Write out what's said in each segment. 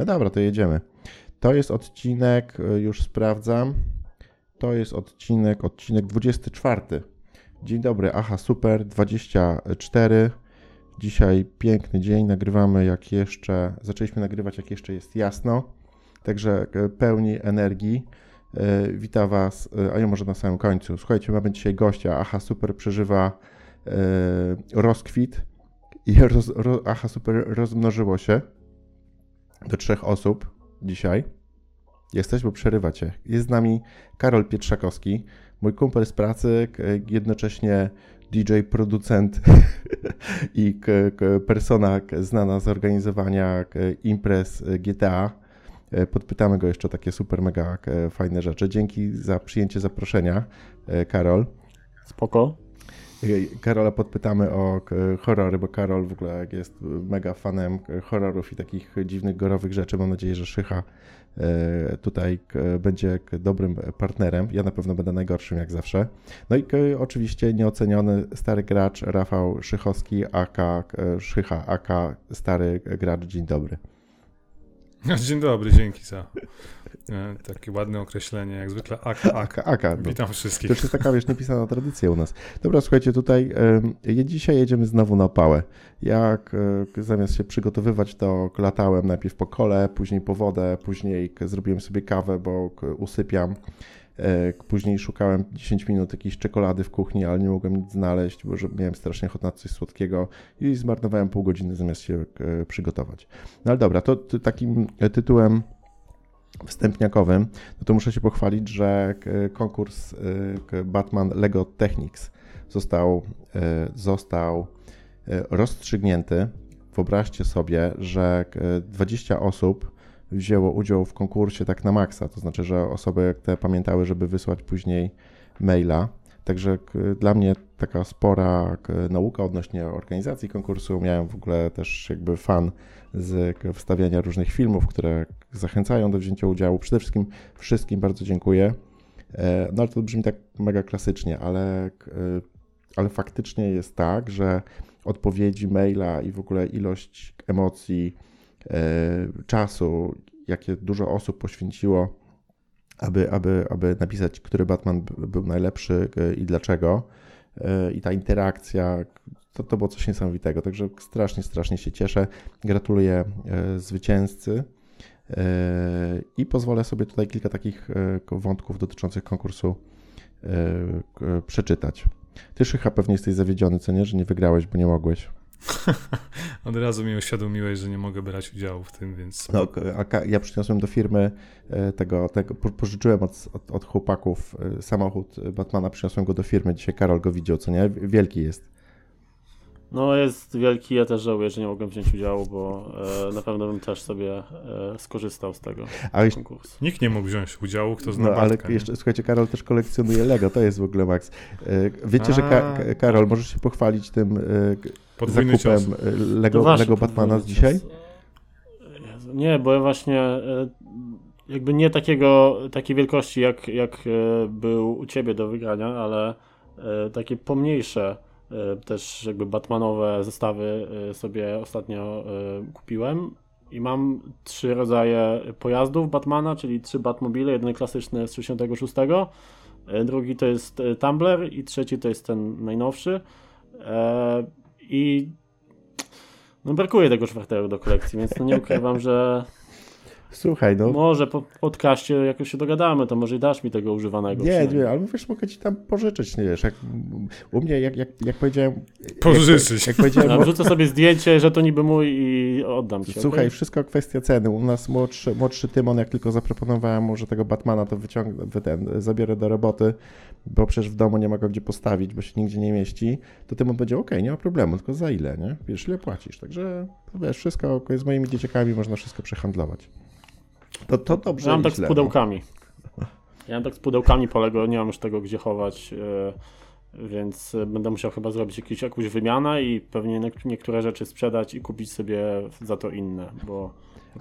No dobra, to jedziemy. To jest odcinek, y, już sprawdzam. To jest odcinek, odcinek 24. Dzień dobry, aha, super, 24. Dzisiaj piękny dzień, nagrywamy jak jeszcze, zaczęliśmy nagrywać jak jeszcze jest jasno, także y, pełni energii. Y, Witam Was, a ja może na samym końcu. Słuchajcie, mamy dzisiaj gościa, aha, super, przeżywa rozkwit i roz, ro, aha, super, rozmnożyło się do trzech osób dzisiaj. Jesteś, bo przerywacie. Jest z nami Karol Pietrzakowski, mój kumpel z pracy, jednocześnie DJ, producent i persona znana z organizowania imprez GTA. Podpytamy go jeszcze o takie super mega fajne rzeczy. Dzięki za przyjęcie zaproszenia, Karol. Spoko. Karola podpytamy o horrory, bo Karol w ogóle jest mega fanem horrorów i takich dziwnych, gorowych rzeczy. Mam nadzieję, że Szycha e, tutaj będzie dobrym partnerem. Ja na pewno będę najgorszym, jak zawsze. No i oczywiście nieoceniony stary gracz Rafał Szychowski, aka Szycha, aka stary gracz. Dzień dobry. Dzień dobry, dzięki za e, takie ładne określenie, jak zwykle aka, aka. aka no. Witam wszystkich. To jest taka, wiesz, niepisana tradycja u nas. Dobra, słuchajcie, tutaj y, dzisiaj jedziemy znowu na pałę. Jak y, zamiast się przygotowywać, to latałem najpierw po kole, później po wodę, później zrobiłem sobie kawę, bo usypiam. E, później szukałem 10 minut jakiejś czekolady w kuchni, ale nie mogłem nic znaleźć, bo miałem strasznie ochotę na coś słodkiego i zmarnowałem pół godziny zamiast się e, przygotować. No ale dobra, to takim tytułem wstępniakowym, no to muszę się pochwalić, że konkurs e, Batman Lego Technics został, został rozstrzygnięty. Wyobraźcie sobie, że 20 osób wzięło udział w konkursie tak na maksa, to znaczy, że osoby te pamiętały, żeby wysłać później maila. Także dla mnie taka spora nauka odnośnie organizacji konkursu. Miałem w ogóle też jakby fan z wstawiania różnych filmów, które zachęcają do wzięcia udziału. Przede wszystkim wszystkim bardzo dziękuję. E, no ale to brzmi tak mega klasycznie, ale, ale faktycznie jest tak, że odpowiedzi maila i w ogóle ilość emocji, E, czasu, jakie dużo osób poświęciło, aby, aby, aby napisać, który Batman był najlepszy e, i dlaczego. E, I ta interakcja, to, to było coś niesamowitego. Także strasznie, strasznie się cieszę. Gratuluję zwycięzcy. I pozwolę sobie tutaj kilka takich wątków dotyczących konkursu przeczytać. Ty, Szycha, pewnie jesteś zawiedziony, co nie, że nie wygrałeś, bo nie mogłeś. Od razu mi uświadomiłeś, że nie mogę brać udziału w tym, więc. No, a ja przyniosłem do firmy e, tego, tego pożyczyłem od, od, od, chłopaków e, samochód Batmana, przyniosłem go do firmy. Dzisiaj Karol go widział, co nie? Wielki jest. No jest wielki, ja też żałuję, że nie mogłem wziąć udziału, bo e, na pewno bym też sobie e, skorzystał z tego ale, konkursu. Nikt nie mógł wziąć udziału, kto zna No ale jeszcze, słuchajcie, Karol też kolekcjonuje Lego, to jest w ogóle Max. E, wiecie, A, że Ka Karol, możesz się pochwalić tym e, Podwójny zakupem cios. E, Lego, no Lego Batmana z dzisiaj? Nie, bo ja właśnie e, jakby nie takiego, takiej wielkości jak, jak e, był u ciebie do wygrania, ale takie pomniejsze też jakby Batmanowe zestawy sobie ostatnio kupiłem i mam trzy rodzaje pojazdów Batmana, czyli trzy Batmobile, jeden klasyczny z 66, drugi to jest Tumbler i trzeci to jest ten najnowszy. I no brakuje tego czwartego do kolekcji, więc no nie ukrywam, że Słuchaj, no. Może po podcaście jakoś się dogadamy, to może i dasz mi tego używanego. Nie, nie, ale wiesz, mogę ci tam pożyczyć, nie wiesz, jak, u mnie, jak, jak, jak powiedziałem... Pożyczyć. Jak, jak powiedziałem... Wrzucę sobie zdjęcie, że to niby mój i oddam ci. Słuchaj, okay? wszystko kwestia ceny. U nas młodszy, młodszy Tymon, jak tylko zaproponowałem mu, że tego Batmana to wyciągnę, ten, zabiorę do roboty, bo przecież w domu nie ma go gdzie postawić, bo się nigdzie nie mieści, to Tymon będzie, okej, okay, nie ma problemu, tylko za ile, nie? Wiesz, ile płacisz. Także, wiesz, wszystko z moimi dzieciakami można wszystko przehandlować. To, to dobrze. Ja mam tak z no. pudełkami. Ja mam tak z pudełkami polego, nie mam już tego gdzie chować, e, więc będę musiał chyba zrobić jakieś, jakąś wymianę i pewnie niektóre rzeczy sprzedać i kupić sobie za to inne, bo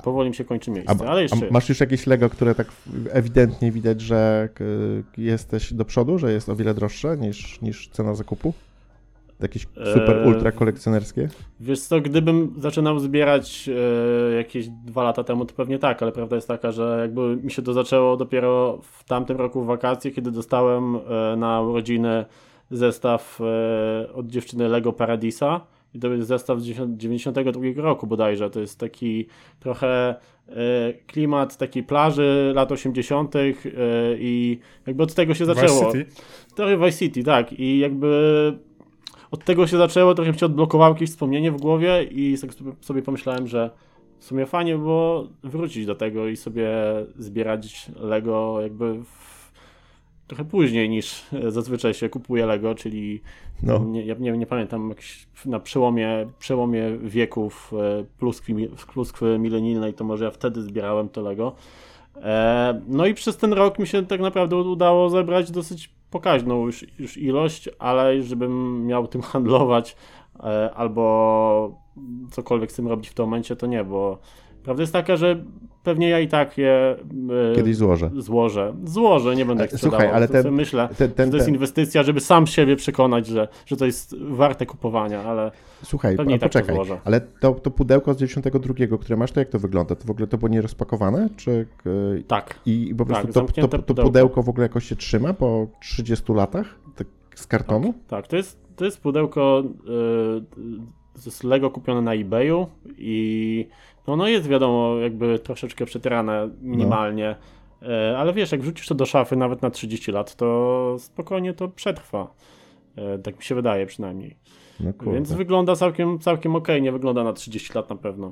powoli mi się kończy miejsce. A, ale jeszcze... Masz już jakieś Lego, które tak ewidentnie widać, że jesteś do przodu, że jest o wiele droższe niż, niż cena zakupu? Jakieś super, Eee, ultra kolekcjonerskie? Wiesz co, gdybym zaczynał zbierać e, jakieś dwa lata temu, to pewnie tak, ale prawda jest taka, że jakby mi się to zaczęło dopiero w tamtym roku w wakacje, kiedy dostałem e, na urodziny zestaw e, od dziewczyny Lego Paradisa. I to jest zestaw z 92 roku bodajże. To jest taki trochę e, klimat takiej plaży lat 80. E, i jakby od tego się zaczęło. Vice City? Trochę Vice City, tak. I jakby od tego się zaczęło, trochę mi się odblokowało jakieś wspomnienie w głowie i tak sobie- pomyślałem, że w sumie fajnie było wrócić do tego i sobie zbierać Lego jakby w, trochę później niż zazwyczaj się kupuje Lego, czyli No. nie, ja nie, nie pamiętam, na przełomie, przełomie wieków e, pluskwy, pluskwy milenijnej, to może ja wtedy zbierałem to Lego. E, no i przez ten rok mi się tak naprawdę udało zebrać dosyć pokaźną już, już ilość, ale żebym miał tym handlować e, albo cokolwiek z tym robić w tym momencie, to nie, bo prawda jest taka, że pewnie ja i tak je e, Kiedyś złożę. złożę. Złożę, nie będę Ale ich słuchaj, ale To ten- myślę, Ten, że ten, to jest inwestycja, żeby sam siebie przekonać, że, że to jest warte kupowania, ale słuchaj, pewnie a i tak to poczekaj, złożę. ale to, to pudełko z 92, które masz, to jak to wygląda? To w ogóle to było nierozpakowane? Czy, e, tak. I po prostu Tak, to, to, to pudełko. pudełko w ogóle jakoś się trzyma po 30 latach? Tak z kartonu? Tak, to jest, to jest pudełko y, z Lego kupione na eBayu i no, no jest wiadomo jakby troszeczkę przetyrane minimalnie, E, ale wiesz, jak wrzucisz to do szafy nawet na 30 lat, to spokojnie to przetrwa. E, Tak mi się wydaje przynajmniej. No. Więc wygląda całkiem, całkiem ok, nie wygląda na 30 lat na pewno.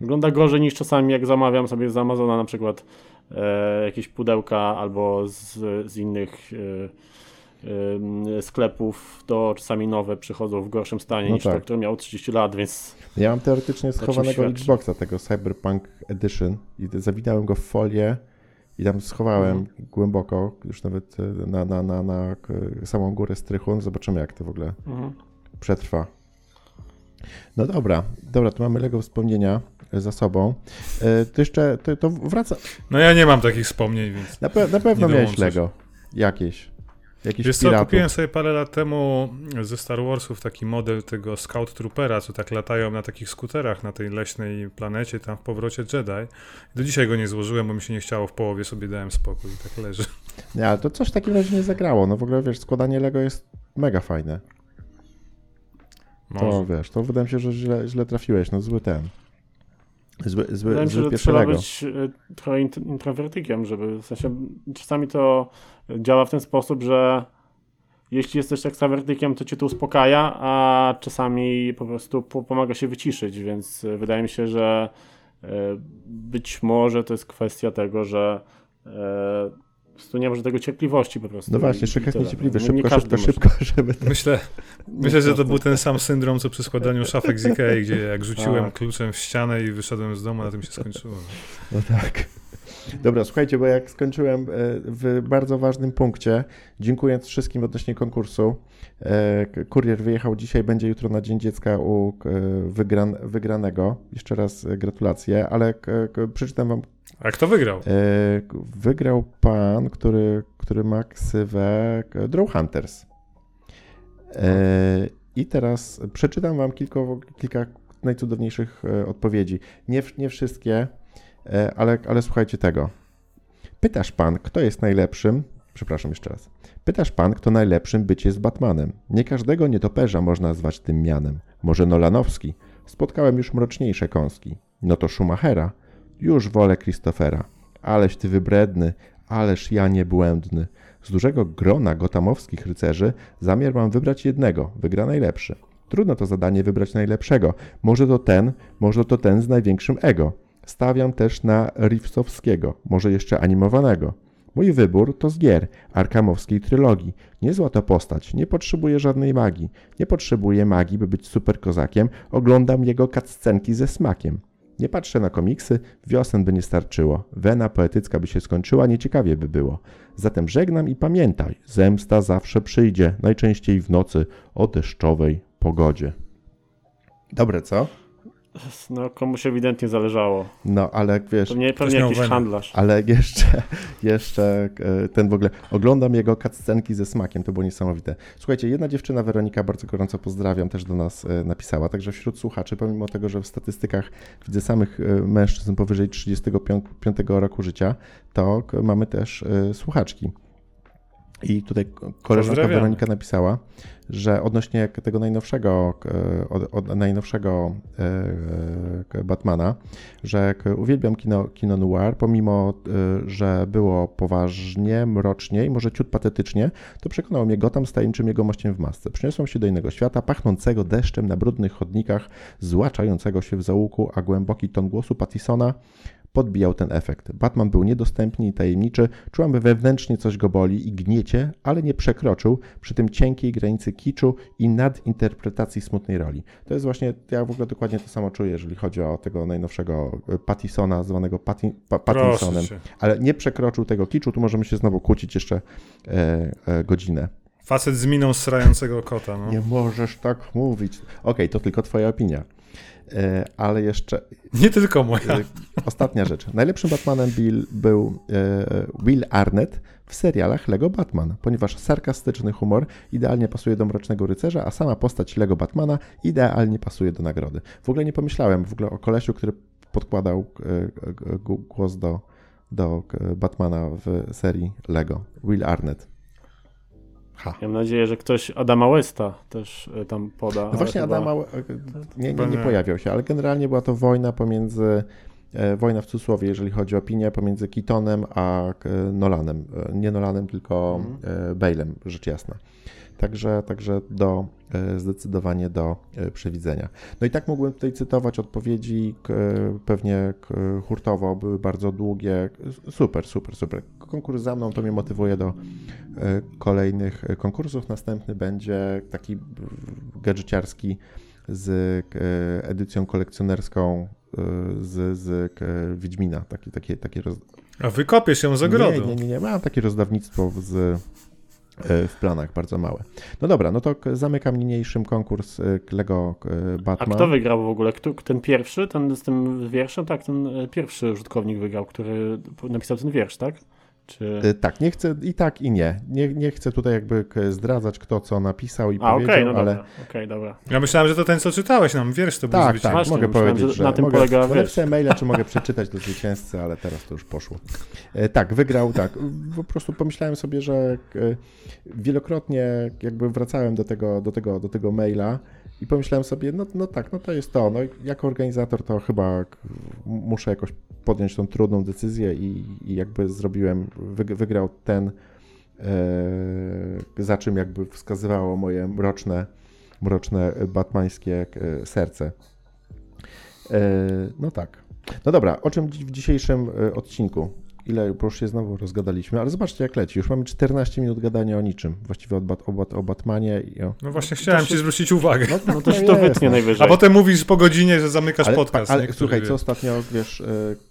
Wygląda gorzej niż czasami jak zamawiam sobie z Amazona na przykład e, jakieś pudełka albo z, z innych e, sklepów, to czasami nowe przychodzą w gorszym stanie No niż tak. to, które miało 30 lat, więc Ja mam teoretycznie schowanego świadczy? Xboxa, tego Cyberpunk Edition i zawinąłem go w folię i tam schowałem Mhm. głęboko, już nawet e, na, na, na, na k- samą górę strychu. No Zobaczymy, jak to w ogóle mhm. przetrwa. No dobra, dobra, tu mamy Lego wspomnienia e, za sobą. E, To jeszcze, to, to wraca, No ja nie mam takich wspomnień, więc... na, pe, na pewno Nie miałeś. Lego, jakieś, jakiś Wiesz co, piratów. kupiłem sobie parę lat temu ze Star Warsów taki model tego Scout Troopera, co tak latają na takich skuterach na tej leśnej planecie, tam w powrocie Jedi. Do dzisiaj go nie złożyłem, bo mi się nie chciało, w połowie sobie dałem spokój i tak leży. Nie, ale to coś w takim razie nie zagrało. No w ogóle, wiesz, składanie Lego jest mega fajne. To Może. wiesz, to wydaje mi się, że źle, źle trafiłeś, no zły ten. Zły, zły, Wydaje mi się, że trzeba być e, trochę int- introwertykiem, żeby, w sensie czasami to działa w ten sposób, że jeśli jesteś ekstrawertykiem, to cię to uspokaja, a czasami po prostu po- pomaga się wyciszyć, więc e, wydaje mi się, że e, być może to jest kwestia tego, że prostu nie może tego cierpliwości po prostu. No właśnie, szukać tyle. niecierpliwy, Nie- nie szybko, każdy szybko, szybko, żeby... Myślę, myślę, że to był ten sam syndrom, co przy składaniu szafek z Ikei, gdzie jak rzuciłem Tak. kluczem w ścianę i wyszedłem z domu, na tym się skończyło. No tak. Dobra, słuchajcie, bo jak skończyłem e, w bardzo ważnym punkcie, dziękując wszystkim odnośnie konkursu, e, kurier wyjechał dzisiaj, będzie jutro na Dzień Dziecka u wygran, wygranego. Jeszcze raz e, gratulacje, ale przeczytam wam A kto wygrał? E, Wygrał pan, który, który ma ksywę k- Draw Hunters. E, I teraz przeczytam wam kilka, kilka najcudowniejszych e, odpowiedzi. Nie, nie wszystkie, e, ale, ale słuchajcie tego. Pytasz pan, kto jest najlepszym, przepraszam jeszcze raz. Pytasz pan, kto najlepszym być jest Batmanem. Nie każdego nietoperza można nazwać tym mianem. Może Nolanowski. Spotkałem już mroczniejsze kąski. No to Schumachera. Już wolę Christophera. Aleś ty wybredny, ależ ja niebłędny. Z dużego grona gotamowskich rycerzy zamiar mam wybrać jednego, wygra najlepszy. Trudno to zadanie wybrać najlepszego. Może to ten, może to ten z największym ego. Stawiam też na Reevesowskiego, może jeszcze animowanego. Mój wybór to z gier Arkamowskiej trylogii. Niezła to postać, nie potrzebuje żadnej magii. Nie potrzebuję magii, by być super kozakiem. Oglądam jego cutscenki ze smakiem. Nie patrzę na komiksy, wiosen by nie starczyło. Wena poetycka by się skończyła, nieciekawie by było. Zatem żegnam i pamiętaj, zemsta zawsze przyjdzie, najczęściej w nocy o deszczowej pogodzie. Dobre, co? No, komuś ewidentnie zależało. No, ale wiesz, Pewnie, pewnie jakiś handlarz. ale jeszcze, jeszcze e, ten w ogóle, oglądam jego cutscenki ze smakiem, to było niesamowite. Słuchajcie, jedna dziewczyna, Weronika, bardzo gorąco pozdrawiam, też do nas e, napisała, także wśród słuchaczy, pomimo tego, że w statystykach widzę samych e, mężczyzn powyżej 35 roku życia, to mamy też słuchaczki. I tutaj koleżanka. Weronika napisała, że odnośnie tego najnowszego, od, od najnowszego e, Batmana, że uwielbiam kino, kino noir, pomimo, y, że było poważnie, mrocznie i może ciut patetycznie, to przekonał mnie Gotham z tajemniczym jego mościem w masce. Przyniosłem się do innego świata, pachnącego deszczem na brudnych chodnikach, złaczającego się w załuku, a głęboki ton głosu Pattisona podbijał ten efekt. Batman był niedostępny i tajemniczy, czułem, by wewnętrznie coś go boli i gniecie, ale nie przekroczył przy tym cienkiej granicy kiczu i nadinterpretacji smutnej roli. To jest właśnie, ja w ogóle dokładnie to samo czuję, jeżeli chodzi o tego najnowszego y, Pattisona, zwanego Patti, pa, Pattinsonem, ale nie przekroczył tego kiczu, tu możemy się znowu kłócić jeszcze e, e, godzinę. Facet z miną srającego kota, no. Nie możesz tak mówić. Okej, to tylko twoja opinia. E, ale jeszcze Nie tylko moja. E, Ostatnia rzecz. Najlepszym Batmanem Bill był e, Will Arnett w serialach Lego Batman, ponieważ sarkastyczny humor idealnie pasuje do Mrocznego Rycerza, a sama postać Lego Batmana idealnie pasuje do nagrody. W ogóle nie pomyślałem w ogóle o kolesiu, który podkładał głos do, do Batmana w serii Lego. Will Arnett. Ha. Mam nadzieję, że ktoś Adama Westa też e, tam poda. No właśnie chyba- Adama e, nie, nie, nie nie. pojawiał się, ale generalnie była to wojna pomiędzy, e, wojna w cudzysłowie, jeżeli chodzi o opinię, pomiędzy Keatonem a e, Nolanem. E, Nie Nolanem, tylko e, Bale'em, rzecz jasna. Także, także do, e, zdecydowanie do e, przewidzenia. No i tak mógłbym tutaj cytować odpowiedzi, k- pewnie hurtowo, były bardzo długie. Super, super, super. Konkurs za mną to mnie motywuje do e, kolejnych e, konkursów. Następny będzie taki gadżeciarski z e, edycją kolekcjonerską e, z, z Wiedźmina. Taki, takie, takie roz... A wykopiesz ją z ogrodu. Nie, nie, nie, nie. Mam takie rozdawnictwo z, e, w planach bardzo małe. No dobra, no to zamykam niniejszym konkurs e, Lego e, A Batman. kto wygrał w ogóle? Kto, ten pierwszy, ten z tym wierszem? Tak, ten e, pierwszy użytkownik wygrał, który napisał ten wiersz, tak? Czy... E, Tak, nie chcę i tak i nie. Nie, nie chcę tutaj jakby zdradzać, kto co napisał i A, powiedział, no ale dobra, okej, dobra. Ja myślałem, że to ten, co czytałeś nam, wiersz to był tak, zwycięzca. tak, Właśnie, mogę myślałem, powiedzieć, że że na tym mogę, polega, mogę wiesz. napisać maila, czy mogę przeczytać do zwycięzcy, ale teraz to już poszło. E, Tak, wygrał, tak. Po prostu pomyślałem sobie, że e, wielokrotnie jakby wracałem do tego, do tego, do tego maila i pomyślałem sobie, no, no tak, no to jest to. No, jako organizator to chyba muszę jakoś podjąć tą trudną decyzję i, i jakby zrobiłem, wyg- wygrał ten, e, za czym jakby wskazywało moje mroczne, mroczne batmańskie e, serce. E, No tak. No dobra, o czym w dzisiejszym odcinku? Ile już się znowu rozgadaliśmy, ale zobaczcie jak leci. Już mamy 14 minut gadania o niczym. Właściwie o, bat, o, bat, o Batmanie i o... No właśnie chciałem ci zwrócić uwagę. No to się to wytnie no. najwyżej. A potem mówisz po godzinie, że zamykasz Ale, podcast. ale nie? Słuchaj, wie. co ostatnio, wiesz,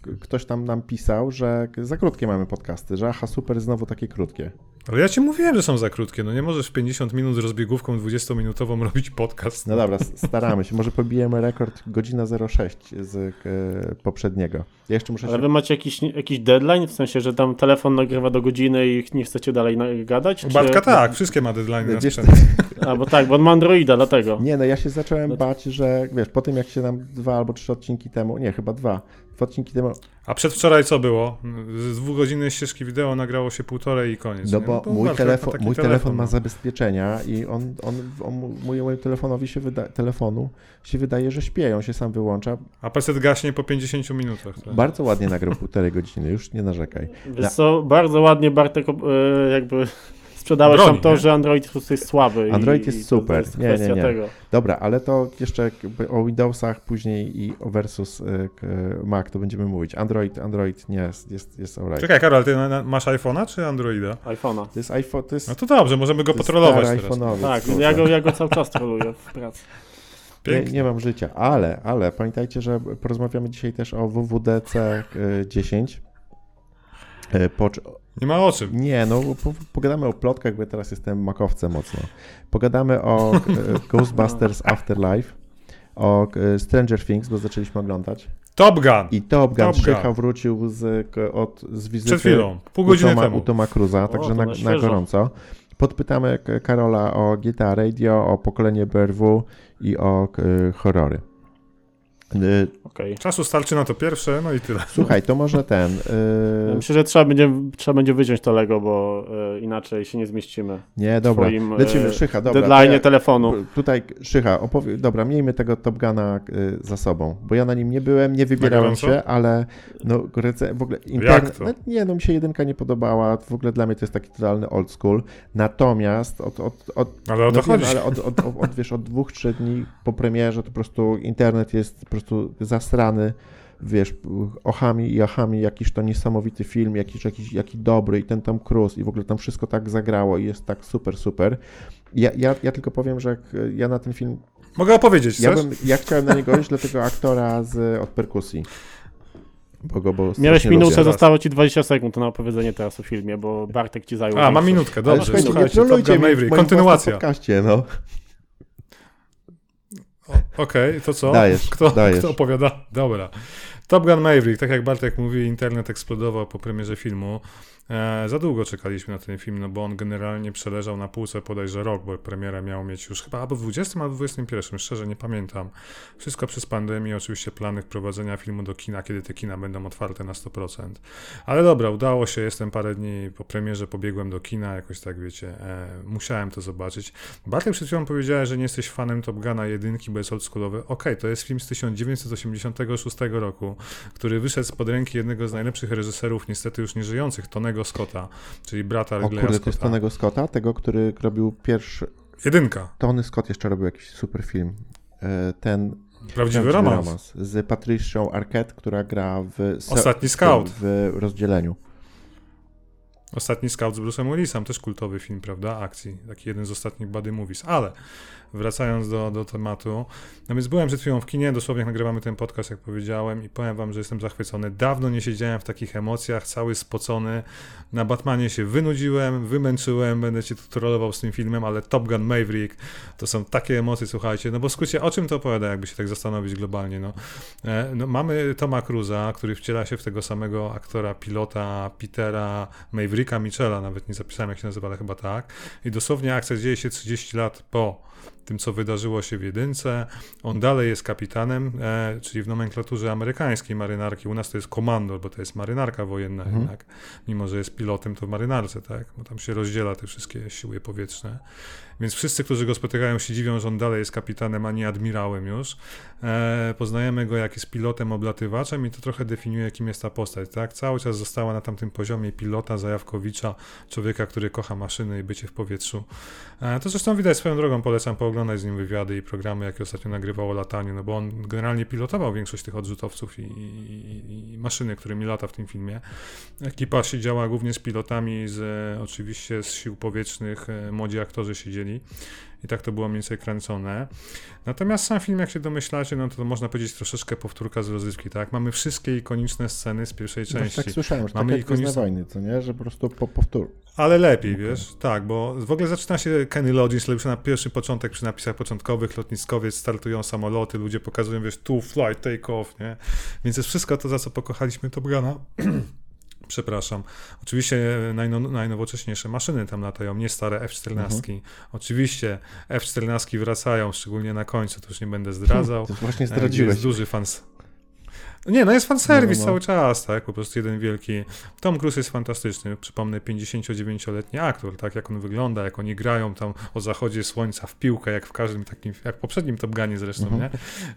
k- ktoś tam nam pisał, że za krótkie mamy podcasty, że aha, super, znowu takie krótkie. Ale ja ci mówiłem, że są za krótkie. No nie możesz w 50 minut z rozbiegówką 20-minutową robić podcast. No dobra, staramy się. Może pobijemy rekord godzina 06 z e, poprzedniego. Ja jeszcze muszę Ale się... wy macie jakiś, jakiś deadline? W sensie, że tam telefon nagrywa do godziny i nie chcecie dalej gadać? Czy- Bartka tak, wszystkie ma deadline na sprzęt. A, bo tak, bo on ma Androida, dlatego. Nie, no ja się zacząłem No bać, że wiesz, po tym jak się nam dwa albo trzy odcinki temu, nie, chyba dwa, dwa odcinki temu, A przedwczoraj co było? Z dwóch godziny ścieżki wideo nagrało się półtorej i koniec. no nie? bo to mój, telefon, mój telefon ma no. zabezpieczenia i on, on, on mojemu telefonowi się wyda, telefonu się wydaje, że śpieje, on się sam wyłącza. A PC gaśnie po 50 minutach. Tak? Bardzo ładnie nagrał półtorej godziny, już nie narzekaj. Wiesz co, bardzo ładnie Bartek e, jakby sprzedałeś Broni, tam to, nie? że Android po prostu jest słaby. Android i, jest i super. To jest Nie, nie, kwestia nie. tego. Dobra, ale to jeszcze o Windowsach później i o versus y, Mac to będziemy mówić. Android, Android nie jest, jest, jest alright. Czekaj, Karol, ty masz iPhone'a czy Androida? iPhone'a. To jest iPhone, to jest, No to dobrze, możemy go to potrolować teraz. Tak, ja go, ja go cały czas troluję w pracy. Nie, Pięknie. nie mam życia, ale, ale pamiętajcie, że porozmawiamy dzisiaj też o WWDC y, 10. Y, Po, Nie ma o czym. nie, no po, pogadamy o plotkach, bo ja teraz jestem makowcem mocno. Pogadamy o y, Ghostbusters Afterlife, o e, Stranger Things, bo zaczęliśmy oglądać. Top Gun! I Top Gun Top wrócił z, od, z wizyty Przed chwilą, pół u godziny Toma, temu. u Toma Cruza, także na, na gorąco. Podpytamy Karola o GTA Radio, o pokolenie BRW i o horrory. Y, Okej. Czasu starczy na to pierwsze, no i tyle. Słuchaj, to może ten. Y, Myślę, że trzeba będzie, trzeba będzie wyciąć to Lego, bo e, inaczej się nie zmieścimy. Nie, dobra. Twoim, e, Lecimy, Szycha, dobra. Deadline ja- telefonu. Tutaj, Szycha, opowie... dobra, miejmy tego Top Guna y, za sobą, bo ja na nim nie byłem, nie wybierałem się, ale no, rece- w ogóle Jak internet, to? no, nie, no mi się jedynka nie podobała, w ogóle dla mnie to jest taki totalny old school, natomiast od, od, od Ale o to no wiem, chodzi. ale od, od, od, od, wiesz, od dwóch, trzech dni po premierze to po prostu internet jest po prostu zasrany, wiesz, ochami i achami, jakiś to niesamowity film, jakiś, jakiś jaki dobry i ten Tom Cruise i w ogóle tam wszystko tak zagrało i jest tak super, super. Ja, ja, ja tylko powiem, że jak ja na ten film, Mogę opowiedzieć, ja, bym, ja chciałem na niego iść dla tego aktora z, od perkusji. Bo go, bo Miałeś minutę, lubię. zostało ci 20 sekund na opowiedzenie teraz o filmie, bo Bartek ci zajął. A, mam większość. minutkę, Ale dobrze. słuchajcie, nie Słuchajcie, Top trolujcie mnie w moim podcaście, no. Okej, to co? Dajesz, kto, dajesz. kto opowiada? Dobra. Top Gun Maverick, tak jak Bartek mówi, internet eksplodował po premierze filmu. E, za długo czekaliśmy na ten film, no bo on generalnie przeleżał na półce podajże rok, bo premiera miał mieć już chyba albo w 20 albo w 21, szczerze nie pamiętam. Wszystko przez pandemię, oczywiście plany wprowadzenia filmu do kina, kiedy te kina będą otwarte na 100%. Ale dobra, udało się, jestem parę dni po premierze, pobiegłem do kina, jakoś tak wiecie, e, musiałem to zobaczyć. Bartek przed chwilą powiedziałeś, że nie jesteś fanem Top Guna jedynki, bo jest oldschoolowy. Okej, to jest film z 1986 roku, który wyszedł spod ręki jednego z najlepszych reżyserów, niestety już nieżyjących, Tonego Scotta, czyli brata O Ridleya kurde, to jest Scotta. Scotta, tego, który robił pierwszy, Jedynka. Tony Scott jeszcze robił jakiś super film. E, Ten Prawdziwy romans. z Patricią Arquette, która gra w Ostatni Scout. w rozdzieleniu. Ostatni Scout z Bruce'em Willisem, też kultowy film, prawda, akcji, taki jeden z ostatnich buddy movies, ale wracając do, do tematu, no więc byłem przed chwilą w kinie, dosłownie nagrywamy ten podcast, jak powiedziałem i powiem wam, że jestem zachwycony. Dawno nie siedziałem w takich emocjach, cały spocony, na Batmanie się wynudziłem, wymęczyłem, będę cię tu trollował z tym filmem, ale Top Gun Maverick to są takie emocje, słuchajcie, no bo w skrócie, o czym to opowiada, jakby się tak zastanowić globalnie, no. E, no mamy Toma Cruza, który wciela się w tego samego aktora, pilota, Petera, Mavericka Michela, nawet nie zapisałem jak się nazywa, ale chyba tak. I dosłownie akcja dzieje się 30 lat po tym, co wydarzyło się w jedynce. On dalej jest kapitanem, e, czyli w nomenklaturze amerykańskiej marynarki. U nas to jest komandor, bo to jest marynarka wojenna Mhm. jednak. Mimo, że jest pilotem, to w marynarce, tak? Bo tam się rozdziela te wszystkie siły powietrzne. Więc wszyscy, którzy go spotykają, się dziwią, że on dalej jest kapitanem, a nie admirałem już. E, poznajemy go jak jest pilotem, oblatywaczem i to trochę definiuje, kim jest ta postać, tak? Cały czas została na tamtym poziomie pilota Zajawkowicza, człowieka, który kocha maszyny i bycie w powietrzu. E, to zresztą widać swoją drogą, polecam pooglądać z nim wywiady i programy, jakie ostatnio nagrywał o lataniu, no bo on generalnie pilotował większość tych odrzutowców i, i, i maszyny, którymi lata w tym filmie. Ekipa siedziała głównie z pilotami, z, oczywiście z sił powietrznych, e, młodzi aktorzy siedzieli i tak to było mniej więcej kręcone. Natomiast sam film, jak się domyślacie, no to można powiedzieć troszeczkę powtórka z rozrywki, tak? Mamy wszystkie ikoniczne sceny z pierwszej No, części. tak słyszałem, że Mamy tak jak Gwiezdne ikoniczne- wojny, co nie? Że po prostu po, powtór. Ale lepiej, Okej. wiesz? Tak, bo w ogóle zaczyna się Kenny Loggins, już na pierwszy początek przy napisach początkowych, lotniskowiec, startują samoloty, ludzie pokazują, wiesz, tu flight, take off, nie? Więc jest wszystko to, za co pokochaliśmy Top Guna. Przepraszam. Oczywiście najno, najnowocześniejsze maszyny tam latają, nie stare F-14. Oczywiście F-14 wracają, szczególnie na końcu, to już nie będę zdradzał. To właśnie E, zdradziłeś. Jest duży fans. Nie, no jest fanserwis No, no. cały czas, tak? Po prostu jeden wielki. Tom Cruise jest fantastyczny. Przypomnę, 59-letni aktor, tak? Jak on wygląda, jak oni grają tam o zachodzie słońca w piłkę, jak w każdym takim, jak w poprzednim Top Gunie zresztą, Mhm.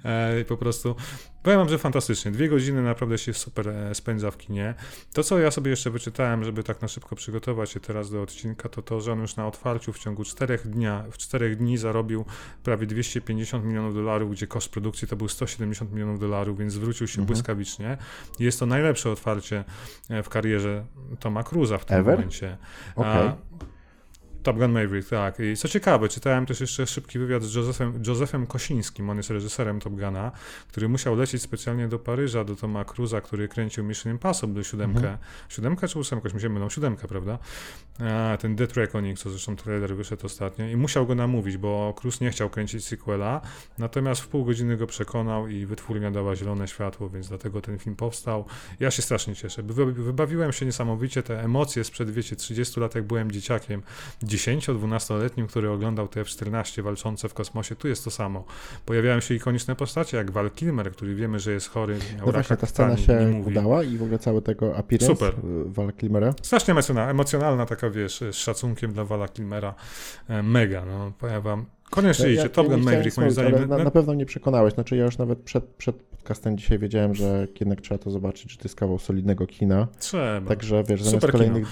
nie? E, po prostu powiem wam, że fantastycznie. Dwie godziny naprawdę się super e, spędza w kinie. To, co ja sobie jeszcze wyczytałem, żeby tak na szybko przygotować się teraz do odcinka, to to, że on już na otwarciu w ciągu czterech dnia, w czterech dni zarobił prawie 250 milionów dolarów, gdzie koszt produkcji to był 170 milionów dolarów, więc zwrócił się Mhm. Błyskawicznie. Jest to najlepsze otwarcie e, w karierze Toma Cruza w tym Ever? momencie. Okej. A, Top Gun Maverick, tak. I co ciekawe, czytałem też jeszcze szybki wywiad z Josephem, Josephem Kosińskim, on jest reżyserem Top Guna, który musiał lecieć specjalnie do Paryża, do Toma Cruza, który kręcił Mission Impossible siódemkę. Mhm. Siódemkę czy ósemkę? Już mi się mylą. Siódemkę, prawda? A, ten Death Reckoning, co zresztą trailer wyszedł ostatnio. I musiał go namówić, bo Cruz nie chciał kręcić sequela, natomiast w pół godziny go przekonał i wytwórnia dała zielone światło, więc dlatego ten film powstał. Ja się strasznie cieszę. Wybawiłem się niesamowicie, te emocje sprzed, wiecie, 30 lat, jak byłem dzieciakiem, 10-12-letnim, który oglądał te F-14 walczące w kosmosie, tu jest to samo. Pojawiają się ikoniczne postacie, jak Val Kilmer, który wiemy, że jest chory. No właśnie, ta scena się udała i w ogóle cały tego appearance Super. Vala Kilmera. Strasznie emocjonalna, taka wiesz, z szacunkiem dla Vala Kilmera. E, mega, no, powiem wam. Koniecznie ja, Top Gun Maverick moim zdaniem. Na, na, pewno nie przekonałeś. Znaczy ja już nawet przed, przed podcastem dzisiaj wiedziałem, że jednak trzeba to zobaczyć, że to jest kawał solidnego kina. Trzeba. Także wiesz, zamiast Super kolejnych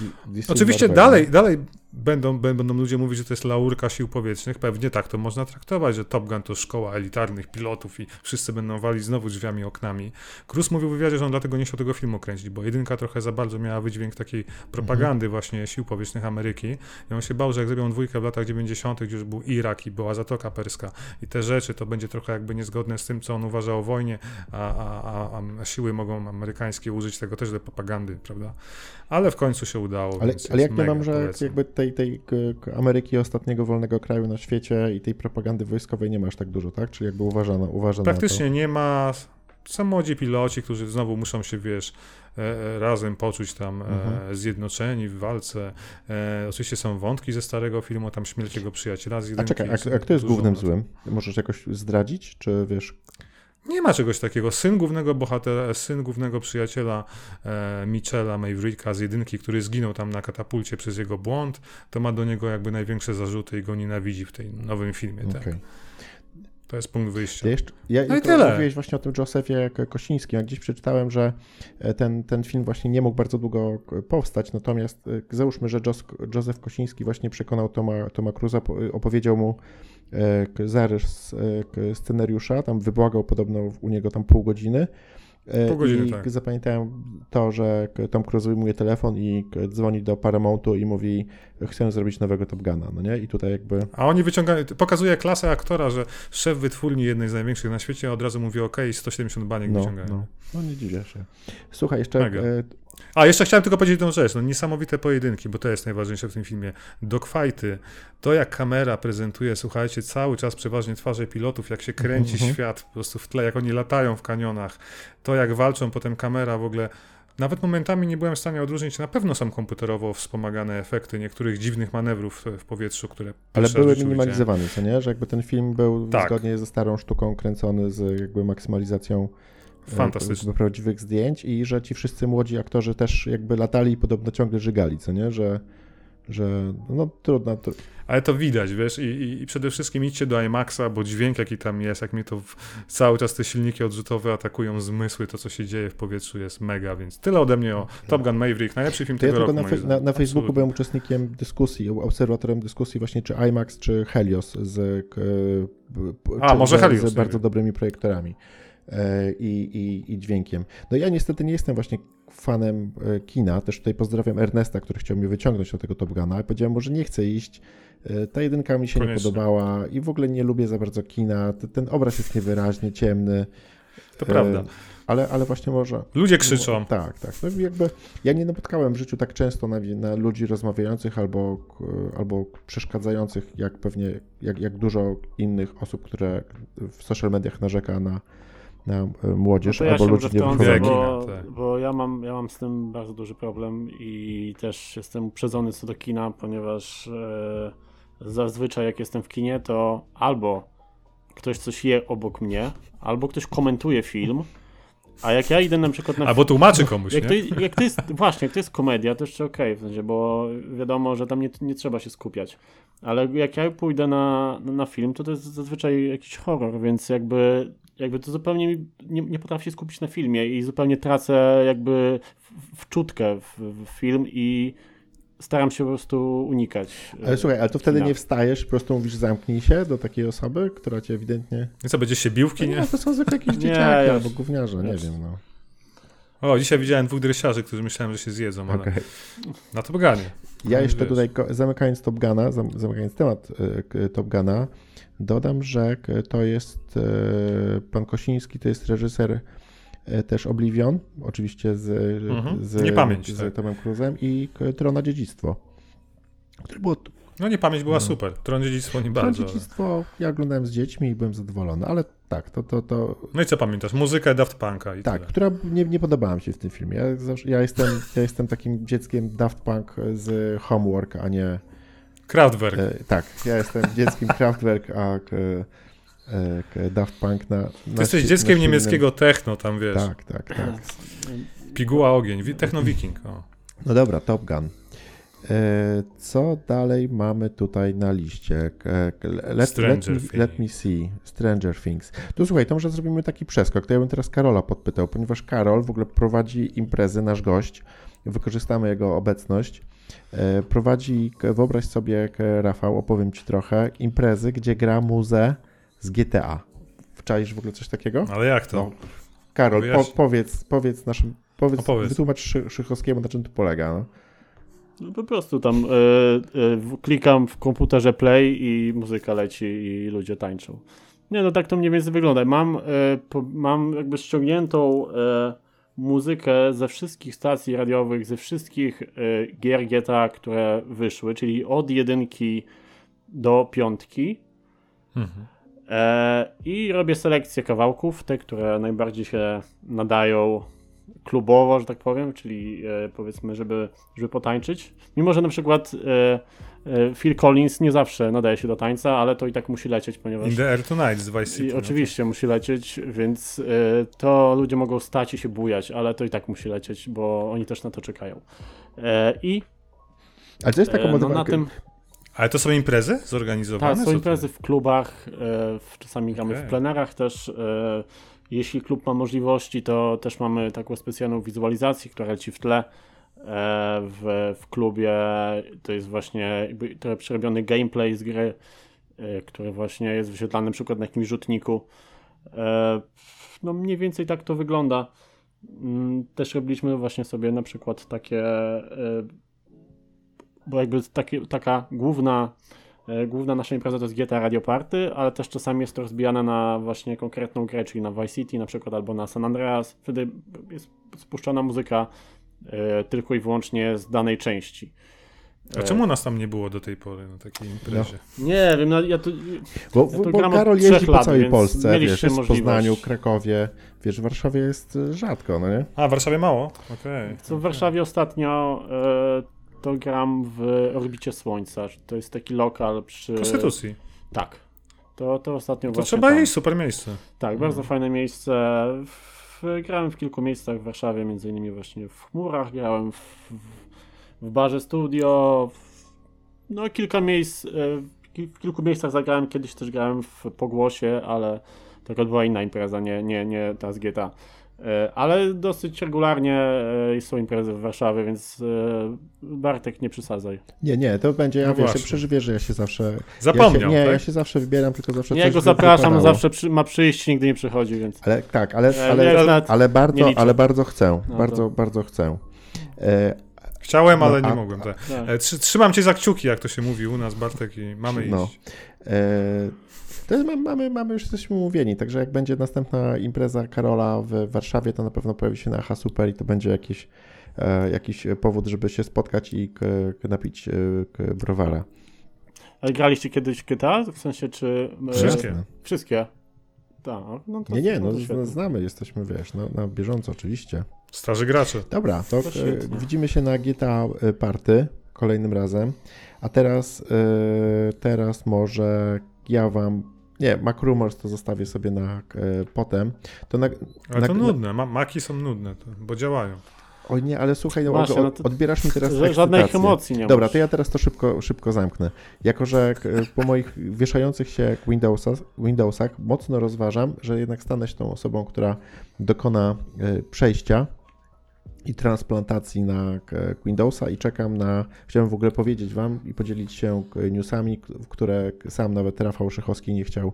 Oczywiście dalej, dalej będą, będą ludzie mówić, że to jest laurka sił powietrznych. Pewnie tak to można traktować, że Top Gun to szkoła elitarnych pilotów i wszyscy będą wali znowu drzwiami, oknami. Cruz mówił w wywiadzie, że on dlatego nie chciał tego filmu kręcić, bo jedynka trochę za bardzo miała wydźwięk takiej propagandy mhm. właśnie sił powietrznych Ameryki i on się bał, że jak zrobią dwójkę w latach 90., gdzie już był Irak i była Zatoka Perska i te rzeczy, to będzie trochę jakby niezgodne z tym, co on uważa o wojnie, a, a, a, siły mogą amerykańskie użyć tego też do propagandy, prawda? Ale w końcu się udało. Ale, ale jak nie mam, że polecam. jakby tej, tej Ameryki ostatniego wolnego kraju na świecie i tej propagandy wojskowej nie masz tak dużo, tak? Czyli jakby uważano, uważano Praktycznie nie ma. Są młodzi piloci, którzy znowu muszą się, wiesz, e, e, razem poczuć tam e, mhm. zjednoczeni w walce. Oczywiście są wątki ze starego filmu, tam śmierć jego przyjaciela z A czekaj, a, a kto jest głównym złym? Możesz jakoś zdradzić, czy wiesz... Nie ma czegoś takiego. Syn głównego bohatera, syn głównego przyjaciela e, Michela Mavericka z jedynki, który zginął tam na katapulcie przez jego błąd, to ma do niego jakby największe zarzuty i go nienawidzi w tym nowym filmie. Okay. Tak. To jest punkt wyjścia. Jeszcze, ja no i tyle. Mówiłeś właśnie o tym Josephie Kosińskim. Ja gdzieś przeczytałem, że e, ten, ten film właśnie nie mógł bardzo długo powstać, natomiast e, załóżmy, że Joseph Kosiński właśnie przekonał Toma, Toma Cruza, opowiedział mu E, zarys e, scenariusza, tam wybłagał podobno u niego tam pół godziny. E, pół godziny, I tak. zapamiętałem to, że Tom Cruise wyjmuje telefon i dzwoni do Paramountu i mówi, chcę zrobić nowego Top Guna, no nie? I tutaj jakby... A oni wyciągają, pokazuje klasę aktora, że szef wytwórni jednej z największych na świecie od razu mówi ok, 170 baniek no, wyciągają. No. no nie dziwię się. Słuchaj, jeszcze a jeszcze chciałem tylko powiedzieć jedną rzecz. No, niesamowite pojedynki, bo to jest najważniejsze w tym filmie. Dogfighty, to jak kamera prezentuje, słuchajcie, cały czas przeważnie twarze pilotów, jak się kręci mm -hmm. świat po prostu w tle, jak oni latają w kanionach, to jak walczą, potem kamera w ogóle. Nawet momentami nie byłem w stanie odróżnić, na pewno są komputerowo wspomagane efekty niektórych dziwnych manewrów w powietrzu, które. Ale były minimalizowane, co nie? Że jakby ten film był tak. zgodnie ze starą sztuką kręcony z jakby maksymalizacją Fantastyczne. prawdziwych zdjęć i że ci wszyscy młodzi aktorzy też jakby latali i podobno ciągle żygali, co nie? Że, że no trudno. To... Ale to widać, wiesz, i, i, przede wszystkim idźcie do IMAXa, bo dźwięk jaki tam jest, jak mnie to w, cały czas te silniki odrzutowe atakują zmysły, to co się dzieje w powietrzu jest mega, więc tyle ode mnie o Top Gun Maverick, najlepszy film to tego ja roku. Na, fe, na, na Facebooku byłem uczestnikiem dyskusji, obserwatorem dyskusji właśnie czy IMAX, czy Helios z, A, może Helios, z bardzo dobrymi projektorami. E, i, i, i dźwiękiem. No ja niestety nie jestem właśnie fanem e, kina, też tutaj pozdrawiam Ernesta, który chciał mnie wyciągnąć do tego Top Guna, ale powiedziałem mu, że nie chcę iść, e, ta jedynka mi się Koniecznie. nie podobała i w ogóle nie lubię za bardzo kina, ten obraz jest niewyraźny, ciemny. To prawda. Ale, ale właśnie może. Ludzie krzyczą. Tak, tak. No jakby ja nie napotkałem w życiu tak często na, na ludzi rozmawiających albo, albo przeszkadzających, jak pewnie, jak, jak dużo innych osób, które w social mediach narzeka na, na e, młodzież no ja albo ludzi niewychowanych. Bo, tak. bo ja, mam, ja mam z tym bardzo duży problem i też jestem uprzedzony co do kina, ponieważ e, zazwyczaj jak jestem w kinie, to albo ktoś coś je obok mnie, albo ktoś komentuje film, a jak ja idę na przykład na... Albo tłumaczy komuś, jak to, jak to jest, właśnie, jak to jest komedia, to jeszcze okej, okay, w sensie, bo wiadomo, że tam nie, nie trzeba się skupiać. Ale jak ja pójdę na, na film, to to jest zazwyczaj jakiś horror, więc jakby jakby to zupełnie nie, nie potrafię się skupić na filmie i zupełnie tracę jakby wczutkę w, w film i staram się po prostu unikać. Ale słuchaj, ale to wtedy nie wstajesz, po prostu mówisz zamknij się do takiej osoby, która cię ewidentnie... I co, będziesz się bił w kinie? No, to są zwykle jakieś dzieciaki albo gówniarze, nie wiem, no. O, dzisiaj widziałem dwóch dresiarzy, którzy myślałem, że się zjedzą, ale Okej. na Top Gunie. Ja jeszcze wiesz. tutaj, zamykając Top Guna, zam- zamykając temat e, k- Top Guna, dodam, że to jest e, pan Kosiński, to jest reżyser e, też Oblivion, oczywiście z, Mhm. z, Niepamięć, z tak. Tomem Cruzem i Trona Dziedzictwo. Które było No nie, pamięć była No. super. Tron dziedzictwo nie Tron bardzo. Dziedzictwo, ja oglądałem z dziećmi i byłem zadowolony, ale tak, to, to, to No i co pamiętasz? Muzykę Daft Punka i tak, tyle. która nie, nie podobała mi się w tym filmie. Ja, zawsze, ja, jestem, ja jestem takim dzieckiem Daft Punk z Homework, a nie Kraftwerk. E, tak, ja jestem dzieckiem Kraftwerk, a k, e, k, Daft Punk na. na Ty jesteś dzieckiem niemieckiego techno, tam wiesz. Tak, tak, tak. Piguła ogień. Techno Viking. O. No dobra, Top Gun. E, co dalej mamy tutaj na liście? Let, let, Stranger me, let me see. Stranger Things. Tu słuchaj, to może zrobimy taki przeskok. To ja bym teraz Karola podpytał, ponieważ Karol w ogóle prowadzi imprezy, nasz gość. Wykorzystamy jego obecność. E, prowadzi, wyobraź sobie, Rafał, opowiem ci trochę, imprezy, gdzie gra muzę z GTA. Wczaisz w ogóle coś takiego? Ale jak to? No. Karol, po, powiedz, powiedz naszym, powiedz, Opowiedz. wytłumacz Szy- Szychowskiemu, na czym to polega. No. No po prostu tam e, w- klikam w komputerze play i muzyka leci i ludzie tańczą. Nie, no tak to mniej więcej wygląda. Mam, e, po, mam jakby ściągniętą muzykę ze wszystkich stacji radiowych, ze wszystkich e, gier GTA, które wyszły, czyli od jedynki do piątki. Mhm. E, I robię selekcję kawałków, te, które najbardziej się nadają klubowo, że tak powiem, czyli e, powiedzmy, żeby, żeby potańczyć. Mimo, że na przykład e, Phil Collins nie zawsze nadaje się do tańca, ale to i tak musi lecieć, ponieważ. In the Air Tonight z Vice City. I oczywiście musi lecieć, więc e, to ludzie mogą stać i się bujać, ale to i tak musi lecieć, bo oni też na to czekają. E, I Ale to jest taka e, no, na tym Ale to są imprezy zorganizowane? Tak, są imprezy w klubach, e, w, czasami gramy Okej. w plenerach też. E, jeśli klub ma możliwości, to też mamy taką specjalną wizualizację, która leci w tle. E, w, w klubie to jest właśnie trochę przerobiony gameplay z gry, e, który właśnie jest wyświetlany na przykład na jakimś rzutniku. E, no mniej więcej tak to wygląda. Mm, Też robiliśmy właśnie sobie na przykład takie, bo jakby taka główna Główna nasza impreza to jest GTA Radio Party, ale też czasami jest to rozbijane na właśnie konkretną grę, czyli na Vice City na przykład albo na San Andreas. Wtedy jest spuszczona muzyka tylko i wyłącznie z danej części. A czemu nas tam nie było do tej pory na takiej imprezie? Nie wiem, no, ja tu... Bo, Ja to bo Karol jeździ po lat, całej więc Polsce, wiesz, jest w. Poznaniu, Krakowie, wiesz, w Warszawie jest e, rzadko, no nie? A, w Warszawie mało? Okej. Co w Warszawie ostatnio e, to gram w Orbicie Słońca. To jest taki lokal przy... Konstytucji. Tak. To, to ostatnio To właśnie trzeba tam. iść, super miejsce. Tak, bardzo fajne miejsce. W, grałem w kilku miejscach w Warszawie, między innymi właśnie w Chmurach, grałem w, w, w barze studio. W, no kilka miejsc, e, w kil- w kilku miejscach zagrałem, kiedyś też grałem w Pogłosie, ale to akurat była inna impreza, nie, nie, nie ta z GTA. E, Ale dosyć regularnie e, są imprezy w Warszawie, więc e, Bartek nie przesadzaj. Nie, nie, to będzie, ja No wiesz, właśnie. przeżywiesz, że ja się zawsze... Zapomniał, ja się, Nie, tak? ja się zawsze wybieram, tylko zawsze Ja coś go zapraszam, zawsze przy, ma przyjść, nigdy nie przychodzi, więc... Ale tak, ale, ale, ale, nie bardzo, ale bardzo chcę, No bardzo, to- bardzo chcę. E, Chciałem, No, ale a- nie mogłem. Tak. Tak. Trzy- Trzymam cię za kciuki, jak to się mówi u nas, Bartek, i mamy No. iść. E, mamy, mamy, już jesteśmy umówieni, także jak będzie następna impreza Karola w Warszawie, to na pewno pojawi się na Aha Super i to będzie jakiś, e, jakiś powód, żeby się spotkać i napić e, browara. Ale graliście kiedyś GTA? W sensie, czy... e, Wszystkie. Wszystkie? Tak, no to Nie, nie, no, to świetnie. z- znamy, jesteśmy, wiesz, no, na bieżąco oczywiście. Starzy gracze. Dobra, to To widzimy się na GTA Party kolejnym razem, a teraz, teraz może ja wam, nie, Mac Rumors to zostawię sobie na e, potem, to na, Ale na, to nudne, ma maki są nudne, to, bo działają. Oj nie, ale słuchaj, no, Właśnie, od, no to- odbierasz mi teraz Że, żadnych ekscytację. emocji nie Dobra, masz. to ja teraz to szybko, szybko zamknę. Jako, że k- po moich wieszających się Windowsach, Windowsach mocno rozważam, że jednak stanę się tą osobą, która dokona e, przejścia i transplantacji na k- Windowsa i czekam na, chciałem w ogóle powiedzieć Wam i podzielić się k- newsami, w które sam nawet Rafał Szychowski nie chciał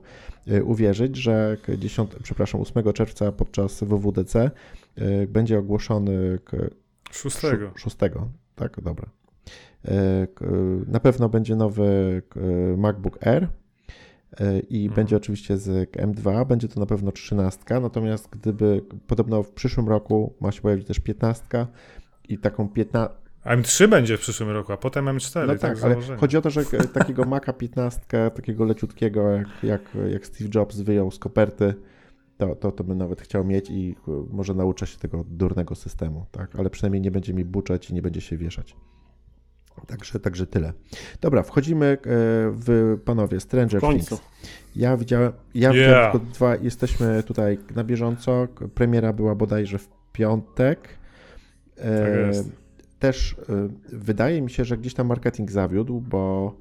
y, uwierzyć, że k- 10, przepraszam, 8 czerwca podczas WWDC będzie ogłoszony k- Szóstego. Szó- Szóstego, tak, dobra. E, Na pewno będzie nowy MacBook Air e, i Mhm. będzie oczywiście z M2, będzie to na pewno 13, natomiast gdyby podobno w przyszłym roku ma się pojawić też 15 i taką 15, A M3 będzie w przyszłym roku, a potem M4. no tak, tak, ale chodzi o to, że takiego Maca 15, takiego leciutkiego, jak, jak, jak Steve Jobs wyjął z koperty, to, to, to bym nawet chciał mieć i k- może nauczę się tego durnego systemu, tak? Ale przynajmniej nie będzie mi buczeć i nie będzie się wieszać. Także, także tyle. Dobra, wchodzimy e, w panowie Stranger. Things. Ja widziałem, ja Yeah. widziałem tylko dwa, jesteśmy tutaj na bieżąco. Premiera była bodajże w piątek. E, Tak jest. Też e, wydaje mi się, że gdzieś tam marketing zawiódł, bo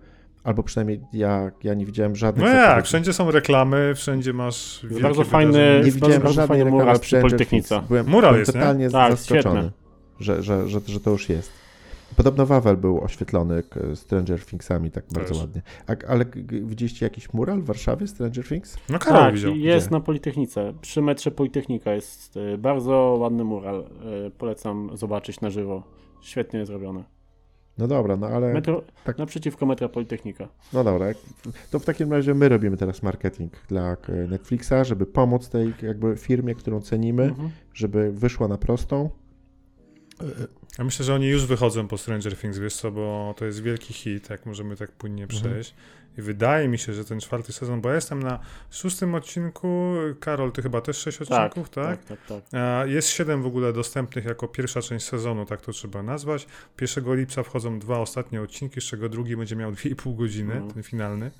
albo przynajmniej ja, ja nie widziałem żadnych No jak, wszędzie są reklamy, wszędzie masz bardzo fajny-. Nie widziałem bardzo żadnej fajny mural przy Politechnice. Byłem, Mural byłem jest, nie? totalnie Tak, zaskoczony, że, że, że, że to już jest. Podobno Wawel był oświetlony Stranger Thingsami tak bardzo Też. ładnie. A, ale widzieliście jakiś mural w Warszawie Stranger Things? No Karol Tak, widział. jest Gdzie? na Politechnice. Przy metrze Politechnika jest y, bardzo ładny mural. Y, Polecam zobaczyć na żywo. Świetnie zrobione. No dobra, no ale Metro, tak. Naprzeciwko metra Politechnika. no dobra. To w takim razie my robimy teraz marketing dla k- Netflixa, żeby pomóc tej jakby firmie, którą cenimy, Mhm. żeby wyszła na prostą. Ja myślę, że oni już wychodzą po Stranger Things, wiesz co, bo to jest wielki hit, jak możemy tak płynnie Mhm. przejść. I wydaje mi się, że ten czwarty sezon, bo ja jestem na szóstym odcinku, Karol, ty chyba też sześć Tak, odcinków, tak? tak, tak, tak. A Jest siedem w ogóle dostępnych jako pierwsza część sezonu, tak to trzeba nazwać. 1 lipca wchodzą dwa ostatnie odcinki, z czego drugi będzie miał 2,5 godziny, Mhm. ten finalny.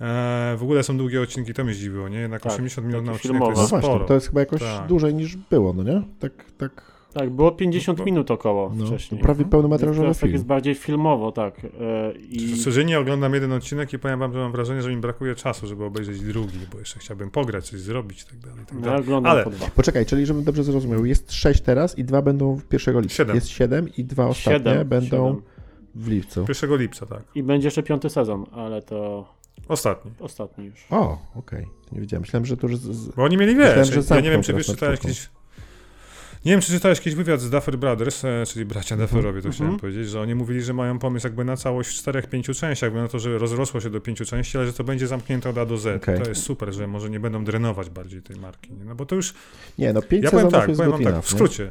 E, w ogóle są długie odcinki, to mnie zdziwiło, nie? Jednak Tak, 80 minut na odcinek to filmowe. No jest właśnie, sporo. to jest chyba jakoś Tak. dłużej niż było, no nie? Tak, tak. Tak, było 50 Bo- minut około No, wcześniej. prawie pełnometrażowy Teraz tak film. jest bardziej filmowo, tak. E, I Codziennie oglądam jeden odcinek i powiem wam, że mam wrażenie, że mi brakuje czasu, żeby obejrzeć drugi, bo jeszcze chciałbym pograć, coś zrobić i tak dalej. Tak no, ja dalej. oglądam Ale po dwa. Poczekaj, czyli żebym dobrze zrozumiał, jest sześć teraz i dwa będą 1 lipca. Siedem. Jest siedem i dwa ostatnie Siedem, będą siedem. w lipcu. 1 lipca, tak. I będzie jeszcze piąty sezon, ale to Ostatni. ostatni już. O, okej. Nie wiedziałem. Myślałem, że to już. Z. Bo oni mieli, Myślałem, wiesz, że ja nie wiem, czy wiesz, czytałeś czwórką. Nie wiem, czy czytałeś jakiś wywiad z Duffer Brothers, e, czyli bracia Mhm. Dufferowie, to chciałem Mhm. powiedzieć, że oni mówili, że mają pomysł jakby na całość w czterech, pięciu częściach, jakby na to, że rozrosło się do pięciu części, ale że to będzie zamknięte od A do Z. Okej. To jest super, że może nie będą drenować bardziej tej marki. Nie? No bo to już Nie, no pięć Ja powiem tak, powiem tak, w nie?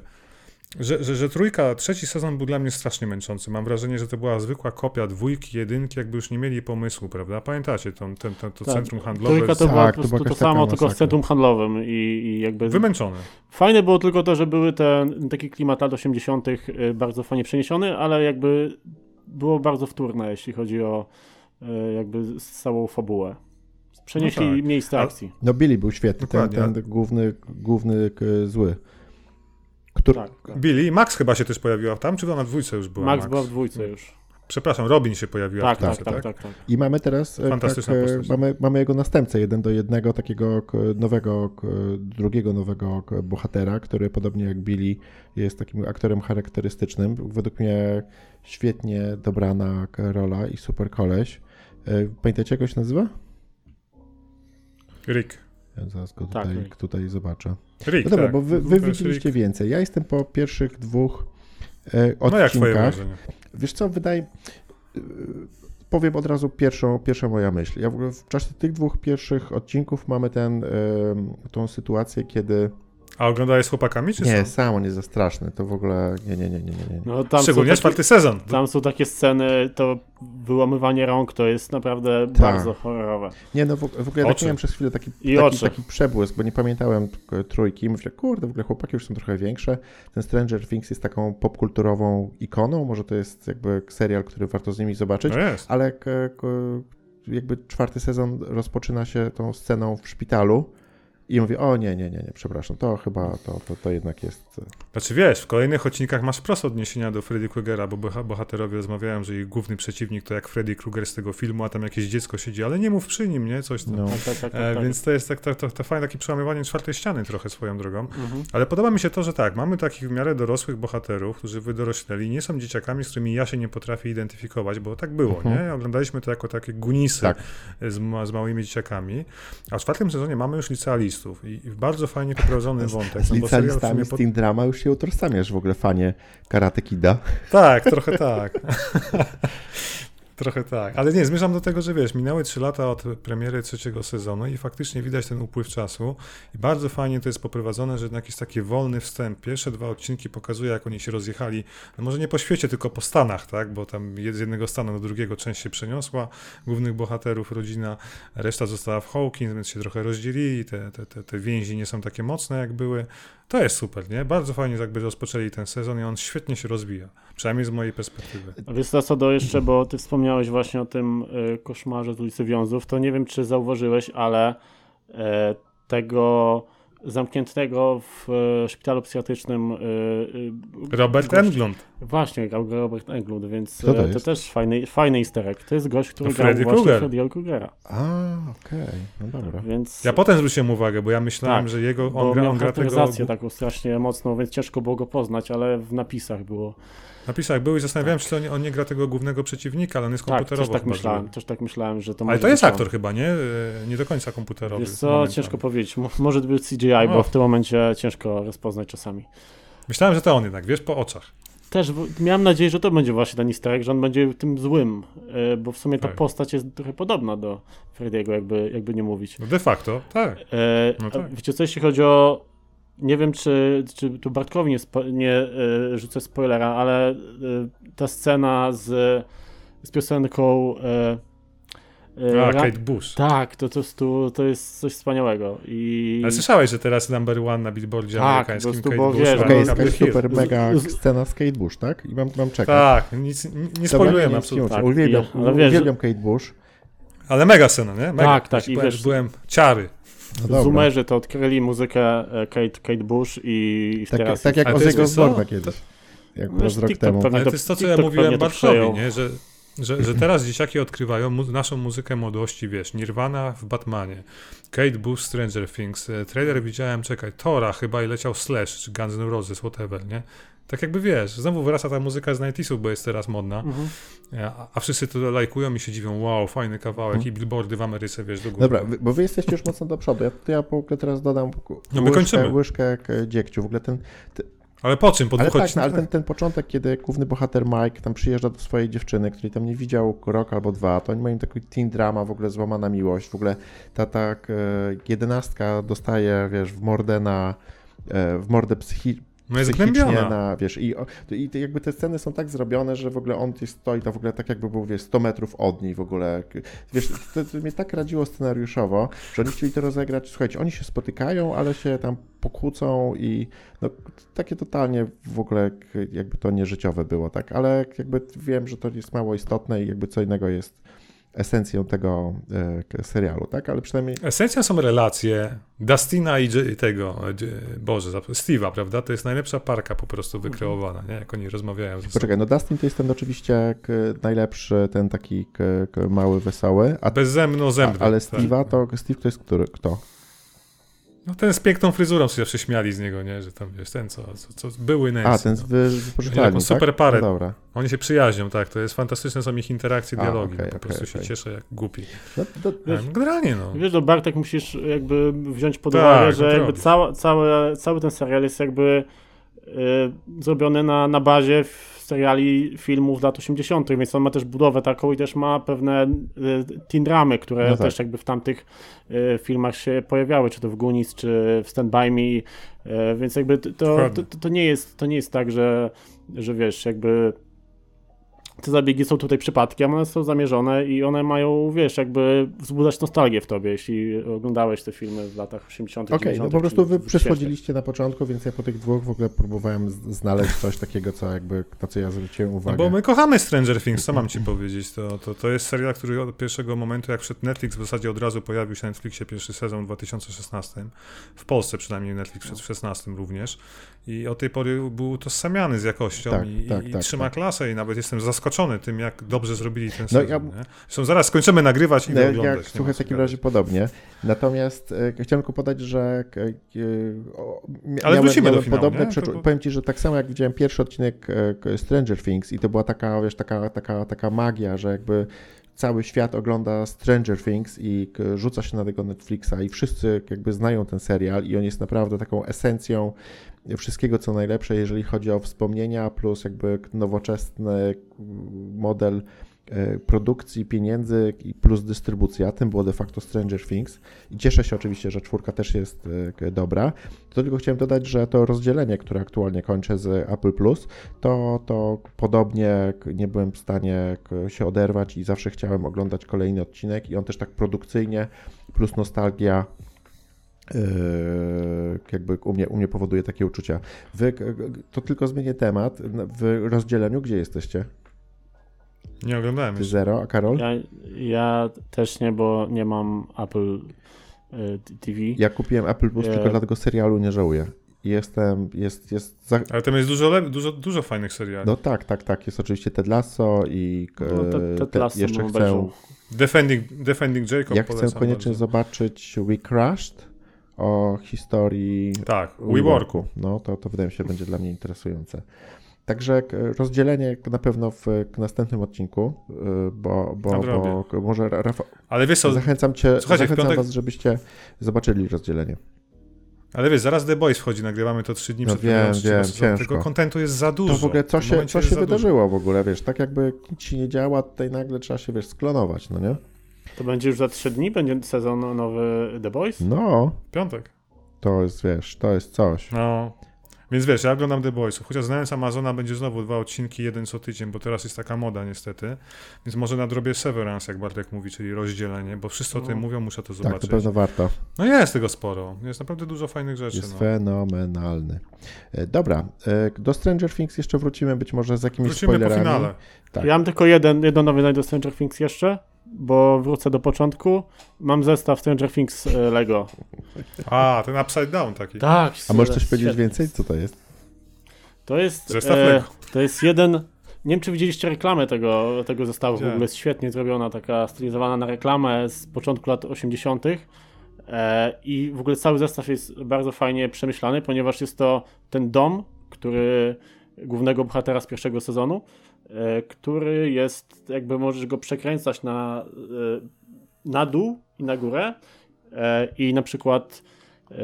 Że, że, że trójka, trzeci sezon był dla mnie strasznie męczący. Mam wrażenie, że to była zwykła kopia dwójki, jedynki, jakby już nie mieli pomysłu, prawda? Pamiętacie to, ten, ten, to Tak. centrum handlowe? Trójka to z- było Tak, po to była prostu to jakaś taka samo, tylko w centrum handlowym i, i jakby... Wymęczone. Fajne było tylko to, że były te taki klimat lat 80. y, bardzo fajnie przeniesiony, ale jakby było bardzo wtórne, jeśli chodzi o y, jakby całą fabułę. Przenieśli No tak. miejsce akcji. No Billy był świetny, ten, ten główny, główny k, zły. Który, Tak, tak. Billy, Max chyba się też pojawiła tam, czy to na dwójce już była Max, Max? była w dwójce już. Przepraszam, Robin się pojawiła Tak, w tak, trójce, tak, tak, tak. I mamy teraz e, Fantastyczna tak, e, postać. mamy, mamy jego następcę, jeden do jednego, takiego nowego, drugiego nowego bohatera, który podobnie jak Billy jest takim aktorem charakterystycznym. Według mnie świetnie dobrana rola i super koleś. E, Pamiętacie jak on się nazywa? Rick. Ja zaraz go Tak, tutaj, Rick. tutaj zobaczę. Rick, No dobra, tak. bo wy, wy widzieliście Rick. więcej. Ja jestem po pierwszych dwóch e, No jak twoje odcinkach. wrażenie? Wiesz co, wydaje... yy, Powiem od razu pierwszą, pierwsza moja myśl. Ja w ogóle w czasie tych dwóch pierwszych odcinków mamy ten, em, tą sytuację, kiedy... A oglądałeś z chłopakami, czy Nie, sam on jest za straszny. To w ogóle... Nie, nie, nie, nie, nie. nie. No, tam, Szczególnie takie, czwarty sezon. tam są takie sceny, to wyłamywanie rąk to jest naprawdę Tak. bardzo horrorowe. Nie, no w, w ogóle ja tak miałem przez chwilę taki, I taki, taki przebłysk, bo nie pamiętałem k- trójki. Mówię, kurde, w ogóle chłopaki już są trochę większe. Ten Stranger Things jest taką popkulturową ikoną. Może to jest jakby serial, który warto z nimi zobaczyć. No jest. ale k- k- jakby czwarty sezon rozpoczyna się tą sceną w szpitalu I mówię, o nie, nie, nie, nie, przepraszam, to chyba, to, to, to jednak jest... Znaczy wiesz, w kolejnych odcinkach masz wprost odniesienia do Freddy Krugera, bo boha- bohaterowie rozmawiają, że ich główny przeciwnik to jak Freddy Krueger z tego filmu, a tam jakieś dziecko siedzi, ale nie mów przy nim, nie? Coś tam. No. Tak, tak, tak, tak, E, tak. więc to jest tak, tak, to, to fajne takie przełamywanie czwartej ściany trochę swoją drogą. Mhm. Ale podoba mi się to, że tak, mamy takich w miarę dorosłych bohaterów, którzy wydorośleli, nie są dzieciakami, z którymi ja się nie potrafię identyfikować, bo tak było, Mhm. nie? Oglądaliśmy to jako takie gunisy Tak. z, ma, z małymi dzieciakami, a w czwartym sezonie mamy już licealistów i, i bardzo fajnie poprowadzony wątek. Z no z pod- Drama już się utożsamiasz w ogóle, fanie Karate Kida. Tak, trochę tak. Trochę tak, ale nie, zmierzam do tego, że wiesz, minęły trzy lata od premiery trzeciego sezonu i faktycznie widać ten upływ czasu i bardzo fajnie to jest poprowadzone, że jednak jest taki wolny wstęp. Pierwsze dwa odcinki pokazuje, jak oni się rozjechali, no może nie po świecie, tylko po Stanach, tak, bo tam z jednego stanu do drugiego część się przeniosła, głównych bohaterów, rodzina, reszta została w Hawkins, więc się trochę rozdzielili, te, te, te, te więzi nie są takie mocne, jak były. To jest super, nie? Bardzo fajnie jakby rozpoczęli ten sezon i on świetnie się rozwija, przynajmniej z mojej perspektywy. Wiesz co, do jeszcze, bo ty wspomniałeś właśnie o tym y, koszmarze z ulicy Wiązów, to nie wiem, czy zauważyłeś, ale e, tego zamkniętego w e, szpitalu psychiatrycznym y, y, Robert gość- Englund. Właśnie, Robert Englund, więc to e, to jest? też fajny, fajny easter egg. To jest gość, który To grał Freddy właśnie Krueger. Freddy'ego Krugera. A, okej, no dobra. Więc Ja potem zwróciłem uwagę, bo ja myślałem, Tak, że jego, bo on gra, miał on gra tego... charakteryzację taką strasznie mocną, więc ciężko było go poznać, ale w napisach było. Napisach był i zastanawiałem się, czy on, nie- on nie gra tego głównego przeciwnika, ale on jest Tak, komputerowo też tak myślałem, też tak myślałem, że to Ale to jest być on. aktor chyba, nie? E, Nie do końca komputerowy. Wiesz co, momentami. ciężko powiedzieć. Mo- Może to był CGI, No. bo w tym momencie ciężko rozpoznać czasami. Myślałem, że to on jednak, wiesz, po oczach. Też miałem nadzieję, że to będzie właśnie ten easter egg, że on będzie tym złym, e, bo w sumie ta Tak. postać jest trochę podobna do Freddy'ego, jakby, jakby nie mówić. No de facto, tak. E, No tak. Wiecie co, jeśli chodzi o... Nie wiem, czy, czy tu Bartkowi nie, spo, nie e, rzucę spoilera, ale e, ta scena z, z piosenką... E, A, ra- Kate Bush. Tak, to, to, jest tu, to jest coś wspaniałego. I... Ale słyszałeś, że teraz number one na billboardzie Tak, amerykańskim prostu, Kate bo Bush, wiesz, Up jest Hill. super mega z- scena z Kate Bush, tak? I mam, mam czekać. Tak, nic, nie, nie spoilujemy nie, absolutnie. nie, Tak, Uwielbiam, i- ale wiesz, uwielbiam Kate Bush. Ale mega scena, nie? Mega. Tak, tak, i powiem, wiesz- byłem ciary. No. Zoomerzy to odkryli muzykę e, Kate, Kate Bush i Tak, teraz... tak jak co? Osbourne'a kiedyś. Jak z rok TikTok temu. Ale to- jest to, co ja TikTok mówiłem to Bartkowi, przejął. nie? Że, że, że teraz dzieciaki odkrywają mu naszą muzykę młodości, wiesz, Nirvana w Batmanie, Kate Bush, Stranger Things, e, trailer widziałem, czekaj, Tora chyba i leciał Slash, czy Guns N' Roses, whatever, nie? Tak jakby wiesz, znowu wraca ta muzyka z 90 bo jest teraz modna, Mhm. a, a wszyscy to lajkują i się dziwią, wow, fajny kawałek Mhm. i billboardy w Ameryce, wiesz, do góry. Dobra, bo wy jesteście już mocno do przodu. Ja, ja w ogóle teraz dodam No my łyżkę, łyżkę k- dziegciu. W ogóle ten, Ale po czym? Po ale tak, no, ale ten, ten początek, kiedy główny bohater Mike tam przyjeżdża do swojej dziewczyny, której tam nie widział rok albo dwa, to oni mają taki teen drama, w ogóle złamana miłość, w ogóle ta tak jedenastka dostaje, wiesz, w mordę na e, w mordę psychi, No jest gnębiona. na, wiesz, i, i jakby te sceny są tak zrobione, że w ogóle on stoi to w ogóle tak jakby był, wiesz, 100 metrów od niej w ogóle. Wiesz, to, to mnie tak radziło scenariuszowo, że oni chcieli to rozegrać, słuchajcie, oni się spotykają, ale się tam pokłócą i no, takie totalnie w ogóle jakby to nieżyciowe było, tak, ale jakby wiem, że to jest mało istotne i jakby co innego jest esencją tego e, serialu, tak, ale przynajmniej Esencją są relacje Dustina i tego, J- Boże, Steve'a, prawda? To jest najlepsza parka po prostu wykreowana, nie? Jak oni rozmawiają ze. Poczekaj, no Dustin to jest ten oczywiście k, najlepszy, ten taki mały, wesoły, a, Bezzemno zębny. ale tak. Steve'a to, Steve to jest który, kto? No ten z piękną fryzurą się zawsze śmiali z niego, nie? Że tam, wiesz, ten co, co, co były Nancy. A, ten z no. wy- Taką wypożyczalni, super tak? parę. No dobra. Oni się przyjaźnią, tak, to jest fantastyczne, są ich interakcje, A, dialogi. okej, no, po okej, prostu się okej. cieszę jak głupi. No, to, Wiesz- No, generalnie, no. Wiesz, no Bartek musisz jakby wziąć pod Tak, uwagę, że jakby cała, całe, cały ten serial jest jakby y, zrobiony na, na bazie f- seriali filmów z lat 80., więc on ma też budowę taką i też ma pewne y, teen dramy, które No tak. też jakby w tamtych y, filmach się pojawiały, czy to w Goonies, czy w Stand By Me, y, więc jakby to, to, to, to nie jest to nie jest tak, że, że wiesz, jakby te zabiegi są tutaj przypadkiem, one są zamierzone i one mają, wiesz, jakby wzbudzać nostalgię w tobie, jeśli oglądałeś te filmy w latach 80 Okej, no 90 po prostu wy przysłodziliście na początku, więc ja po tych dwóch w ogóle próbowałem znaleźć coś takiego, co jakby, na co ja zwróciłem No uwagę. bo my kochamy Stranger Things, co mam ci powiedzieć? To, to, to jest serial, który od pierwszego momentu, jak przed Netflix, w zasadzie od razu pojawił się na Netflixie pierwszy sezon w 2016. W Polsce przynajmniej Netflix przed 16 również. I od tej pory był utożsamiany z jakością Tak, i, tak, i tak, trzyma tak. klasę i nawet jestem zaskoczony tym, jak dobrze zrobili ten No sezon. ja-? Zresztą zaraz skończymy nagrywać i No, oglądać. jak, słuchaj, w takim razie podobnie. Natomiast e, chciałem tylko podać, że e, o, Ale wrócimy do finału, podobne przeczu- To- Powiem ci, że tak samo jak widziałem pierwszy odcinek e, Stranger Things i to była taka, wiesz, taka, taka, taka magia, że jakby cały świat ogląda Stranger Things i rzuca się na tego Netflixa i wszyscy jakby znają ten serial i on jest naprawdę taką esencją wszystkiego, co najlepsze, jeżeli chodzi o wspomnienia, plus jakby nowoczesny mm, model e, produkcji, pieniędzy i plus dystrybucja. Tym było de facto Stranger Things. I cieszę się oczywiście, że czwórka też jest e, dobra. To tylko chciałem dodać, że to rozdzielenie, które aktualnie kończę z Apple Plus, to, to podobnie nie byłem w stanie się oderwać i zawsze chciałem oglądać kolejny odcinek i on też tak produkcyjnie plus nostalgia jakby u mnie, u mnie powoduje takie uczucia. Wy, to tylko zmienię temat. W rozdzieleniu gdzie jesteście? Nie oglądałem Ty jeszcze. zero, a Karol? Ja, ja też nie, bo nie mam Apple e, TV. Ja kupiłem Apple Plus, Nie. tylko dla tego serialu nie żałuję. Jestem, jest, jest... Za... Ale tam jest dużo, dużo, dużo fajnych seriali. No tak, tak, tak. Jest oczywiście Ted Lasso i No, te- te te- Lasso jeszcze chcę... Defending, Defending Jacob Ja chcę koniecznie bardzo. zobaczyć We Crushed o historii Tak, WeWorku. No, to, to wydaje mi się będzie dla mnie interesujące. Także k- rozdzielenie na pewno w następnym odcinku, y, bo, bo, Nadrobię. bo może Rafał, Ale wiesz co, zachęcam cię, zachęcam piątek- was, żebyście zobaczyli rozdzielenie. ale wiesz, zaraz The Boys wchodzi, nagrywamy to trzy dni No przed wiem, wiem, ciężko. Tego kontentu jest za dużo. To w ogóle co się, co się za dużo. wydarzyło w ogóle, wiesz, tak jakby nic ci nie działa, tutaj nagle trzeba się, wiesz, sklonować, no nie? To będzie już za 3 dni, będzie sezon nowy The Boys? No, Piątek. to jest, wiesz, to jest coś. No. Więc wiesz, ja oglądam The Boysów, chociaż znając Amazona będzie znowu dwa odcinki, jeden co tydzień, bo teraz jest taka moda niestety, więc może nadrobię Severance, jak Bartek mówi, czyli rozdzielenie, bo wszyscy o tym No. mówią, muszę to Tak, zobaczyć. to pewno warto. No jest tego sporo, jest naprawdę dużo fajnych rzeczy. Jest no. fenomenalny. E, Dobra, e, do Stranger Things jeszcze wrócimy, być może z jakimiś Wrócimy po spoilerami. finale. Tak. Ja mam tylko jeden, jedną nowinę do Stranger Things jeszcze, bo wrócę do początku. Mam zestaw Stranger Things e, Lego. A, ten Upside Down taki. Tak. A możesz coś powiedzieć świetnie. więcej? Co to jest? To jest, Zestaw e, Lego. to jest jeden, nie wiem czy widzieliście reklamę tego, tego zestawu, w Widziałem. ogóle jest świetnie zrobiona, taka stylizowana na reklamę z początku lat 80. E, I w ogóle cały zestaw jest bardzo fajnie przemyślany, ponieważ jest to ten dom, który głównego bohatera z pierwszego sezonu, który jest, jakby możesz go przekręcać na, e, na dół i na górę. E, i na przykład e,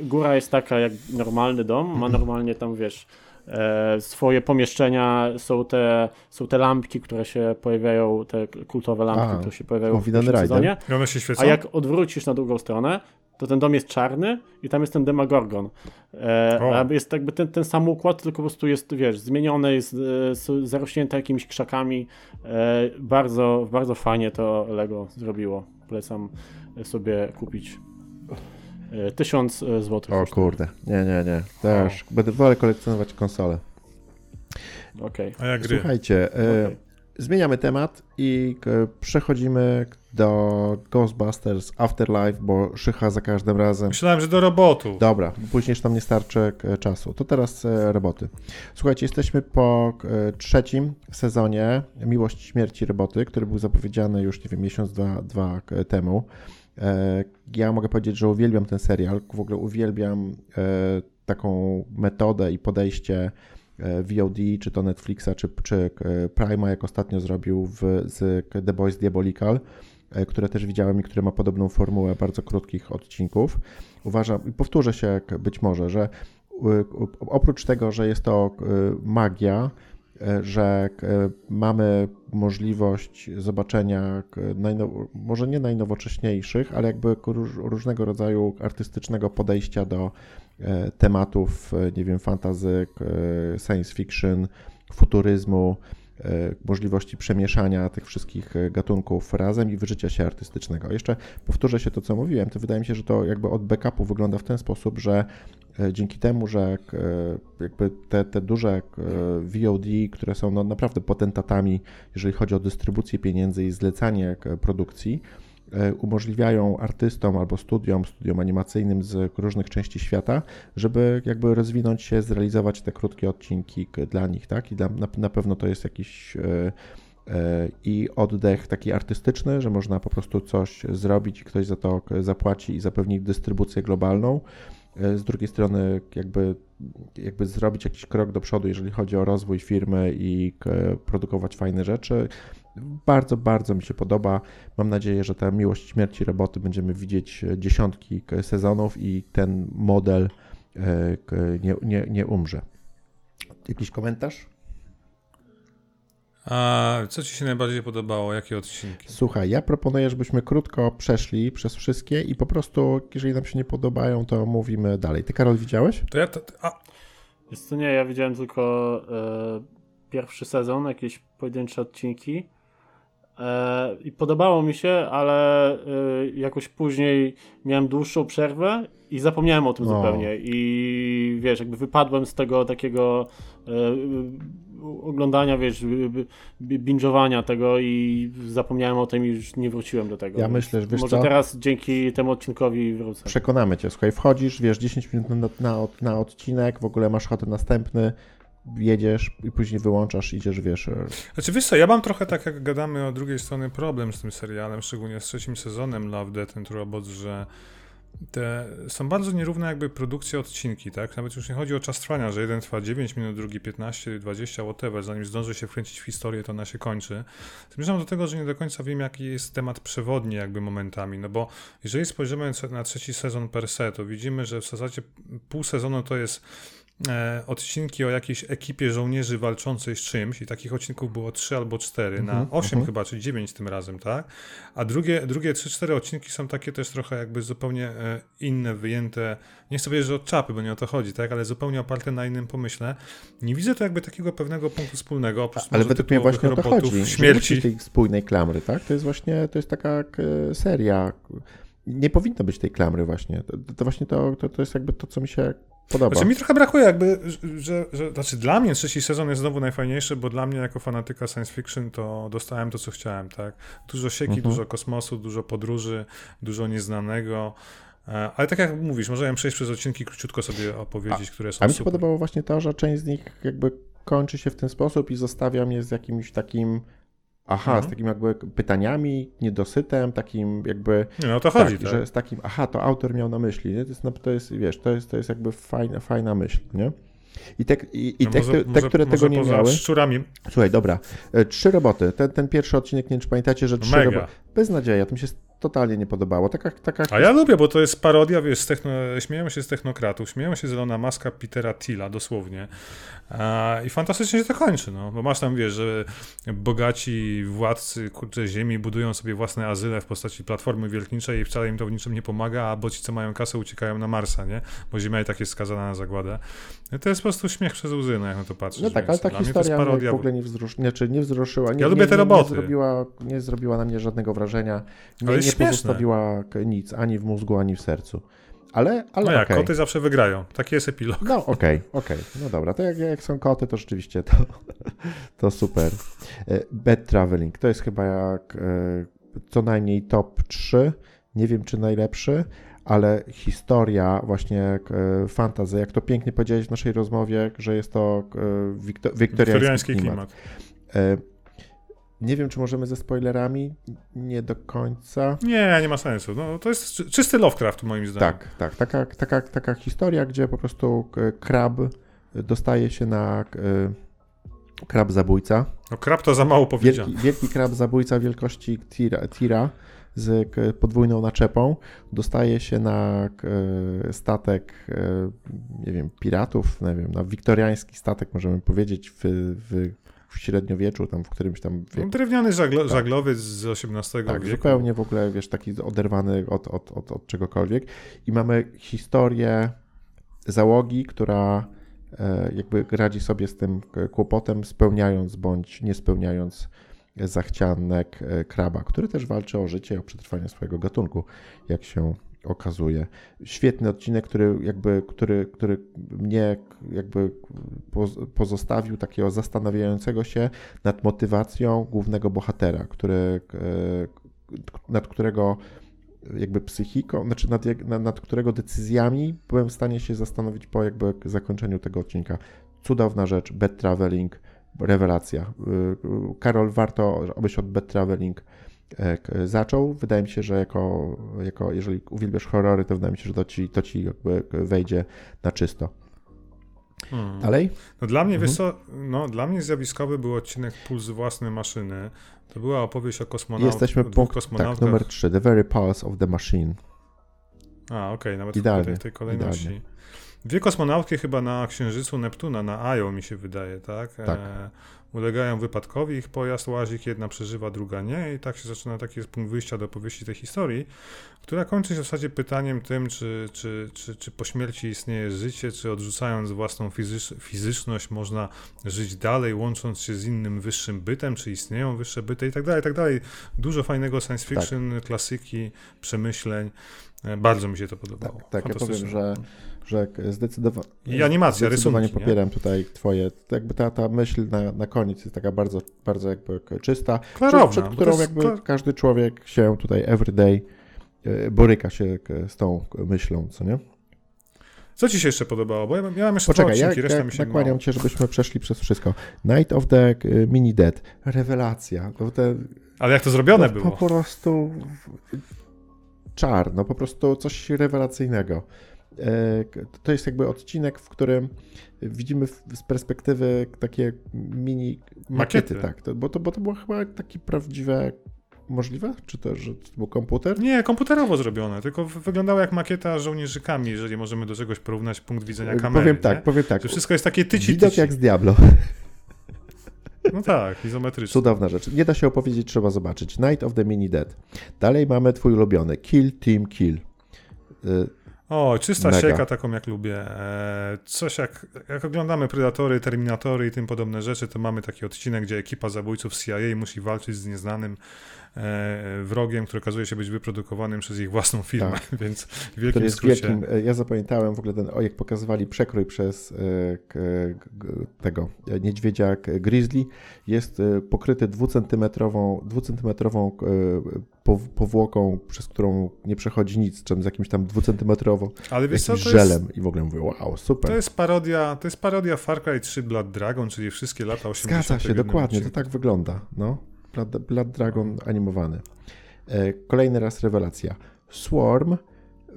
góra jest taka jak normalny dom, ma normalnie tam, wiesz, e, swoje pomieszczenia, są te, są te lampki, które się pojawiają, te kultowe lampki, A, które się pojawiają w sezonie, I one się świecą? a jak odwrócisz na drugą stronę, to ten dom jest czarny i tam jest ten Demagorgon. E, O. jest jakby ten, ten sam układ, tylko po prostu jest, wiesz, zmieniony, jest e, są zarośnięte jakimiś krzakami. E, bardzo, bardzo fajnie to Lego zrobiło. Polecam sobie kupić. E, Tysiąc e, złotych. O kurde, nie, nie, nie. Też będę wolę kolekcjonować konsole. Okej. A jak gry? Słuchajcie, e, Okej. Zmieniamy temat i przechodzimy do Ghostbusters Afterlife, bo szycha za każdym razem. Myślałem, że do robotu. Dobra, później już tam nie starczy czasu. To teraz e, roboty. Słuchajcie, jesteśmy po trzecim sezonie Miłość Śmierci Roboty, który był zapowiedziany już, nie wiem, miesiąc, dwa, dwa temu. E, Ja mogę powiedzieć, że uwielbiam ten serial. W ogóle uwielbiam e, taką metodę i podejście VOD, czy to Netflixa, czy, czy e, Prima, jak ostatnio zrobił w, z The Boys Diabolical, e, które też widziałem i które ma podobną formułę bardzo krótkich odcinków. Uważam, i powtórzę się k- być może, że oprócz tego, że jest to magia, że mamy możliwość zobaczenia może nie najnowocześniejszych, ale jakby różnego rodzaju artystycznego podejścia do e, tematów, e, nie wiem, fantazy, k- science fiction, futuryzmu, możliwości przemieszania tych wszystkich gatunków razem i wyżycia się artystycznego. Jeszcze powtórzę się to, co mówiłem, to wydaje mi się, że to jakby od backupu wygląda w ten sposób, że dzięki temu, że jakby te, te duże VOD, które są no naprawdę potentatami, jeżeli chodzi o dystrybucję pieniędzy i zlecanie produkcji, E, umożliwiają artystom albo studiom, studiom animacyjnym z różnych części świata, żeby jakby rozwinąć się, zrealizować te krótkie odcinki dla nich, tak? I dla, na, na pewno to jest jakiś e, e, i oddech taki artystyczny, że można po prostu coś zrobić i ktoś za to zapłaci i zapewni dystrybucję globalną. Z drugiej strony, jakby, jakby zrobić jakiś krok do przodu, jeżeli chodzi o rozwój firmy i produkować fajne rzeczy. Bardzo, bardzo mi się podoba. Mam nadzieję, że ta miłość śmierci roboty będziemy widzieć dziesiątki sezonów i ten model e, nie, nie, nie umrze. Jakiś komentarz? A co Ci się najbardziej podobało? Jakie odcinki? Słuchaj, ja proponuję, żebyśmy krótko przeszli przez wszystkie i po prostu, jeżeli nam się nie podobają, to mówimy dalej. Ty, Karol, widziałeś? To ja. To, a... Jest to nie, ja widziałem tylko e, pierwszy sezon, jakieś pojedyncze odcinki. E, I podobało mi się, ale e, jakoś później miałem dłuższą przerwę i zapomniałem o tym no. zupełnie. I wiesz, jakby wypadłem z tego takiego e, oglądania, wiesz, binge'owania tego i zapomniałem o tym i już nie wróciłem do tego. Ja myślę, że wiesz Może co? teraz dzięki temu odcinkowi wrócę. Przekonamy cię. Słuchaj, wchodzisz, wiesz, 10 minut na, na, na odcinek, w ogóle masz ochotę następny, jedziesz i później wyłączasz, idziesz, wiesz. E, znaczy wiesz co, ja mam trochę tak jak gadamy o drugiej strony problem z tym serialem, szczególnie z trzecim sezonem Love, Death and Robots, że te są bardzo nierówne jakby produkcje odcinki, tak? Nawet już nie chodzi o czas trwania, że jeden trwa 9 minut, drugi 15, 20, whatever, zanim zdąży się wkręcić w historię, to ona się kończy. Zmierzam do tego, że nie do końca wiem, jaki jest temat przewodni jakby momentami, no bo jeżeli spojrzymy na trzeci sezon per se, to widzimy, że w zasadzie pół sezonu to jest odcinki o jakiejś ekipie żołnierzy walczącej z czymś i takich odcinków było trzy albo cztery mm -hmm, na osiem mm -hmm. chyba, czy dziewięć tym razem, tak? A drugie, drugie trzy, cztery odcinki są takie też trochę jakby zupełnie e, inne, wyjęte, nie chcę powiedzieć, że od czapy, bo nie o to chodzi, tak? Ale zupełnie oparte na innym pomyśle. Nie widzę tu jakby takiego pewnego punktu wspólnego, oprócz Ale według mnie właśnie o to chodzi, śmierci. tej spójnej klamry, tak? To jest właśnie, to jest taka seria nie powinno być tej klamry właśnie. To, to właśnie to, to, to jest jakby to, co mi się podoba. Znaczy mi trochę brakuje jakby, że, że, znaczy dla mnie trzeci sezon jest znowu najfajniejszy, bo dla mnie jako fanatyka science fiction to dostałem to, co chciałem, tak? Dużo sieki, mhm. dużo kosmosu, dużo podróży, dużo nieznanego. E, ale tak jak mówisz, możemy przejść przez odcinki, króciutko sobie opowiedzieć, a, które są A mi się super. podobało właśnie to, że część z nich jakby kończy się w ten sposób i zostawia mnie z jakimś takim aha, mhm. z takimi jakby pytaniami, niedosytem, takim jakby... No to chodzi, tak, tak? Że z takim, aha, to autor miał na myśli, nie? To jest, no, to jest wiesz, to jest, to jest jakby fajna, fajna myśl, nie? I te, i, i no te, może, te, które może tego nie miały. szczurami. Słuchaj, dobra. E, trzy roboty. Ten, ten pierwszy odcinek, nie wiem, czy pamiętacie, że trzy roboty. Bez nadziei, to mi się totalnie nie podobało. Taka, taka... A ja lubię, bo to jest parodia, wiesz, techno... śmiejemy się z technokratów, śmiejemy się z Elona Muska, Petera Tilla, dosłownie. I fantastycznie się to kończy, no, bo masz tam, wiesz, że bogaci władcy, kurczę, ziemi budują sobie własne azyle w postaci platformy wielkniczej i wcale im to w niczym nie pomaga, a bo ci, co mają kasę, uciekają na Marsa, nie? Bo Ziemia i tak jest skazana na zagładę. I to jest po prostu śmiech przez łzy, no, jak na to patrzysz. No tak, ale ta historia mnie w ogóle nie, wzrusz... znaczy, nie wzruszyła. Nie, ja lubię te roboty. Nie zrobiła, nie zrobiła na mnie żadnego wrażenia. Nie, nie pozostawiła nic ani w mózgu, ani w sercu. Ale, ale no jak, okay. koty zawsze wygrają. Taki jest epilog. No okej, okay, okej. Okay. No dobra, to jak, jak są koty, to rzeczywiście to, to super. E, Bad Traveling, to jest chyba jak e, co najmniej top 3. Nie wiem, czy najlepszy, ale historia właśnie e, fantazy, jak to pięknie powiedziałeś w naszej rozmowie, że jest to wiktoriański, wiktoriański klimat. klimat. Nie wiem, czy możemy ze spoilerami. Nie do końca. Nie, nie ma sensu. No, to jest czysty Lovecraft, moim zdaniem. Tak, tak. Taka, taka, taka historia, gdzie po prostu krab dostaje się na krab zabójca. No, krab to za mało powiedziane. Wielki, wielki krab zabójca wielkości tira, tira z podwójną naczepą dostaje się na statek, nie wiem, piratów, nie wiem, na wiktoriański statek, możemy powiedzieć, w, w w średniowieczu, tam w którymś tam wieku. Drewniany żaglo, tak. żaglowiec z XVIII tak, wieku. zupełnie w ogóle, wiesz, taki oderwany od, od, od, od czegokolwiek. I mamy historię załogi, która e, jakby radzi sobie z tym k- kłopotem, spełniając bądź nie spełniając zachcianek e, kraba, który też walczy o życie, o przetrwanie swojego gatunku, jak się okazuje. Świetny odcinek, który jakby, który, który mnie jakby poz- pozostawił takiego zastanawiającego się nad motywacją głównego bohatera, który, e, nad którego jakby psychiką, znaczy nad, nad, którego decyzjami byłem w stanie się zastanowić po jakby zakończeniu tego odcinka. Cudowna rzecz, bad traveling, rewelacja. Y, y, Karol, warto, abyś od bad traveling zaczął. Wydaje mi się, że jako, jako jeżeli uwielbiasz horrory, to wydaje mi się, że to ci, to ci jakby wejdzie na czysto. Hmm. Dalej? No dla mnie, Mhm. no dla mnie zjawiskowy był odcinek Puls własnej maszyny. To była opowieść o kosmonaut, Jesteśmy o dwóch punkt, kosmonautach. tak, numer 3, The Very Pulse of the Machine. A, okej, nawet Idealnie, w tej, tej kolejności. idealnie. Dwie kosmonautki chyba na Księżycu Neptuna, na Ajo mi się wydaje, tak? Tak. E, ulegają wypadkowi, ich pojazd łazik, jedna przeżywa, druga nie i tak się zaczyna, taki jest punkt wyjścia do opowieści tej historii, która kończy się w zasadzie pytaniem tym, czy, czy, czy, czy po śmierci istnieje życie, czy odrzucając własną fizycz, fizyczność można żyć dalej, łącząc się z innym wyższym bytem, czy istnieją wyższe byty i tak dalej, i tak dalej. Dużo fajnego science Tak. fiction, klasyki, przemyśleń. E, Bardzo mi się to podobało. Tak, tak ja powiem, że, że zdecydowa- I animacja, zdecydowanie rysunki, nie? popieram tutaj twoje, to jakby ta, ta myśl na, na koniec jest taka bardzo, bardzo jakby czysta, Klarowna, przed, to którą jakby klar- każdy człowiek się tutaj everyday e, boryka się z tą myślą, co nie? Co ci się jeszcze podobało? Bo ja miałem jeszcze Poczekaj, dwa ja, odcinki, reszta ja mi się nakłaniam cię, żebyśmy przeszli przez wszystko. Night of the Mini Dead, rewelacja, no te, Ale jak to zrobione no, było? po prostu czar, no po prostu coś rewelacyjnego. E, To jest jakby odcinek, w którym widzimy z perspektywy takie mini makiety, Makiety. tak, to, bo, to, bo to było chyba takie prawdziwe, możliwe? Czy to, że to był komputer? Nie, komputerowo zrobione, tylko wyglądało jak makieta żołnierzykami, jeżeli możemy do czegoś porównać punkt widzenia kamery. powiem tak, nie? powiem tak. Że wszystko jest takie tyci, Widok tyci. jak z Diablo. No tak, izometryczne. Cudowna rzecz. Nie da się opowiedzieć, trzeba zobaczyć. Night of the Mini Dead. Dalej mamy twój ulubiony Kill Team Kill. O, czysta Mega. sieka, taką jak lubię. E, coś jak, jak oglądamy Predatory, Terminatory i tym podobne rzeczy, to mamy taki odcinek, gdzie ekipa zabójców CIA musi walczyć z nieznanym wrogiem, który okazuje się być wyprodukowanym przez ich własną firmę, więc w wielkim jest skrócie. wielkim. e, Ja zapamiętałem w ogóle ten, o jak pokazywali przekrój przez e, tego e, niedźwiedzia grizzly. Jest e, pokryty dwucentymetrową, dwucentymetrową e, pow- powłoką, przez którą nie przechodzi nic, czym z jakimś tam dwucentymetrową Ale wiesz co, to jest, żelem. I w ogóle mówię, wow, super. to jest parodia, to jest parodia Far Cry 3 Blood Dragon, czyli wszystkie lata 80. Zgadza się, dokładnie, to tak wygląda. No. Blood, Blood Dragon animowany. E, Kolejny raz rewelacja. Swarm,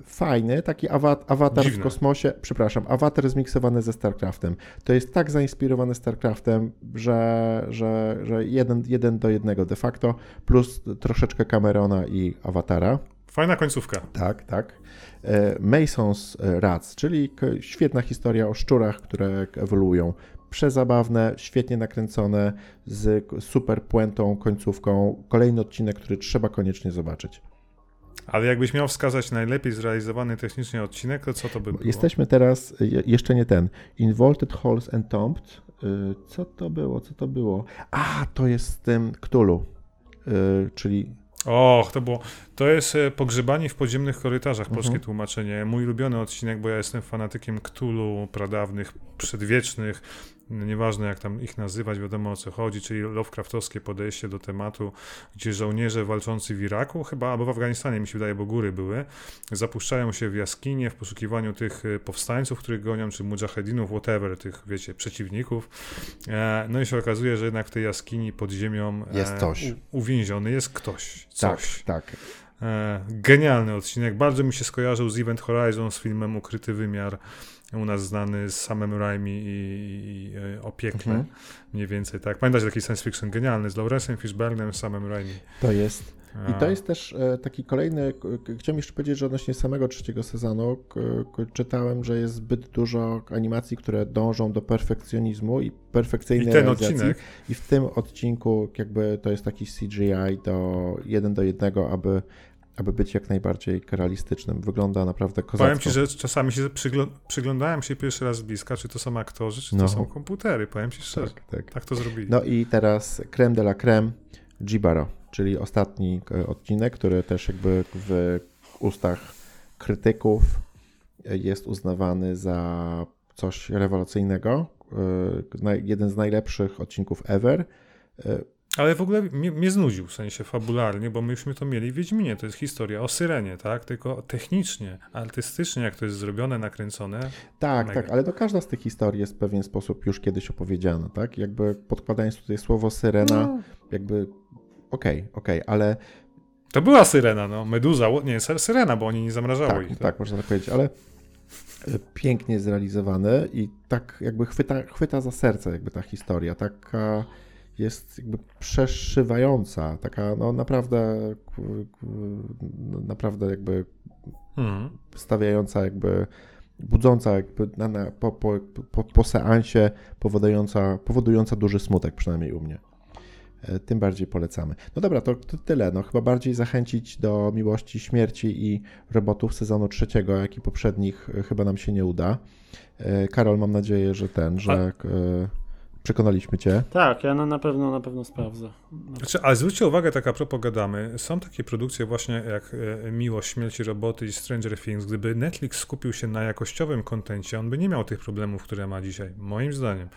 fajny, taki awat, awatar Dziwne. w kosmosie, przepraszam, awatar zmiksowany ze StarCraftem. To jest tak zainspirowany StarCraftem, że, że, że jeden, jeden do jednego de facto, plus troszeczkę Camerona i awatara. Fajna końcówka. Tak, tak. E, Mason's Rats, czyli świetna historia o szczurach, które ewoluują. Przezabawne, świetnie nakręcone, z super puentą, końcówką. Kolejny odcinek, który trzeba koniecznie zobaczyć. Ale jakbyś miał wskazać najlepiej zrealizowany technicznie odcinek, to co to by było? Jesteśmy teraz, je- jeszcze nie ten, Involted Halls and Tombed. Y, Co to było, co to było? A, to jest z tym Cthulhu, y, czyli Och, to było. To jest e, Pogrzebani w podziemnych korytarzach, polskie Mhm. tłumaczenie. Mój ulubiony odcinek, bo ja jestem fanatykiem Cthulhu, pradawnych, przedwiecznych, nieważne jak tam ich nazywać, wiadomo o co chodzi, czyli Lovecraftowskie podejście do tematu, gdzie żołnierze walczący w Iraku, chyba, albo w Afganistanie, mi się wydaje, bo góry były, zapuszczają się w jaskinie w poszukiwaniu tych e, powstańców, których gonią, czy mujahedinów, whatever, tych, wiecie, przeciwników. E, No i się okazuje, że jednak w tej jaskini pod ziemią e, Jest coś. u- uwięziony jest ktoś, coś. tak, tak. Genialny odcinek. Bardzo mi się skojarzył z Event Horizon, z filmem Ukryty Wymiar, u nas znany z samym Raimi i, i, i e. Mhm. Mniej więcej tak. Pamiętacie taki science fiction genialny z Lawrence'em Fishburnem, samym Raimi. To jest I A, to jest też e, taki kolejny. Chciałem jeszcze powiedzieć, że odnośnie samego trzeciego sezonu czytałem, że jest zbyt dużo animacji, które dążą do perfekcjonizmu i I perfekcyjnej ten realizacji. odcinek, I w tym odcinku jakby to jest taki CGI do jeden do jednego, aby aby być jak najbardziej realistycznym. Wygląda naprawdę kozacko. Powiem ci, że czasami się przyglą przyglądałem się pierwszy raz z bliska, czy to są aktorzy, czy No. to są komputery. Powiem ci szczerze. Tak, tak. Tak to zrobili. No i teraz creme de la creme, Jibaro, czyli ostatni e, odcinek, który też jakby w ustach krytyków e, jest uznawany za coś rewelacyjnego. E, Jeden z najlepszych odcinków ever. Ale w ogóle mnie, mnie znudził, w sensie fabularnie, bo myśmy to mieli w Wiedźminie. To jest historia o Syrenie, tak? Tylko technicznie, artystycznie, jak to jest zrobione, nakręcone. Tak, Mega. tak, ale to każda z tych historii jest w pewien sposób już kiedyś opowiedziana, tak? Jakby podkładając tutaj słowo syrena, No. jakby okej, okej, ale To była Syrena, no. Meduza, nie, Sy- Syrena, bo oni nie zamrażało tak, ich. tak, można tak powiedzieć, ale e, pięknie zrealizowany i tak jakby chwyta, chwyta za serce jakby ta historia, taka jest jakby przeszywająca, taka no naprawdę no, naprawdę jakby Mhm. stawiająca jakby budząca jakby na, na, po, po, po, po seansie powodująca, powodująca duży smutek, przynajmniej u mnie. E, Tym bardziej polecamy. No dobra, to, to tyle. No, chyba bardziej zachęcić do miłości, śmierci i robotów sezonu trzeciego, jak i poprzednich, e, chyba nam się nie uda. E, Karol, mam nadzieję, że ten, że e, przekonaliśmy cię. Tak, ja na, na pewno na pewno sprawdzę. Znaczy, ale zwróćcie uwagę, tak a propos gadamy, są takie produkcje właśnie jak e, Miłość, Śmierci Roboty i Stranger Things. Gdyby Netflix skupił się na jakościowym kontencie, on by nie miał tych problemów, które ma dzisiaj, moim zdaniem.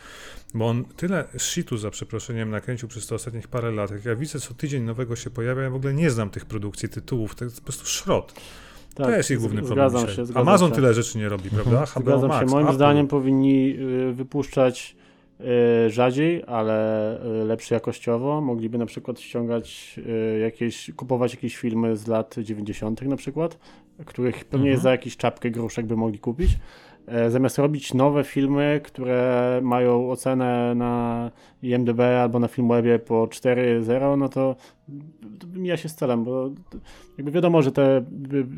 Bo on tyle shitu, za przeproszeniem, nakręcił przez te ostatnich parę lat. Jak ja widzę, co tydzień nowego się pojawia, ja w ogóle nie znam tych produkcji, tytułów, to jest po prostu szrot. Tak, to jest ich główny problem się, zgadzam Amazon się. tyle rzeczy nie robi, prawda? HBO Zgadzam Max, się. Moim Apple. zdaniem powinni y, wypuszczać rzadziej, ale y, lepsze jakościowo. Mogliby na przykład ściągać y, jakieś, kupować jakieś filmy z lat 90. na przykład, których pewnie Mhm. za jakiś czapkę gruszek by mogli kupić. E, Zamiast robić nowe filmy, które mają ocenę na IMDb albo na Filmwebie po 4.0, no to mija się z celem, bo jakby wiadomo, że te,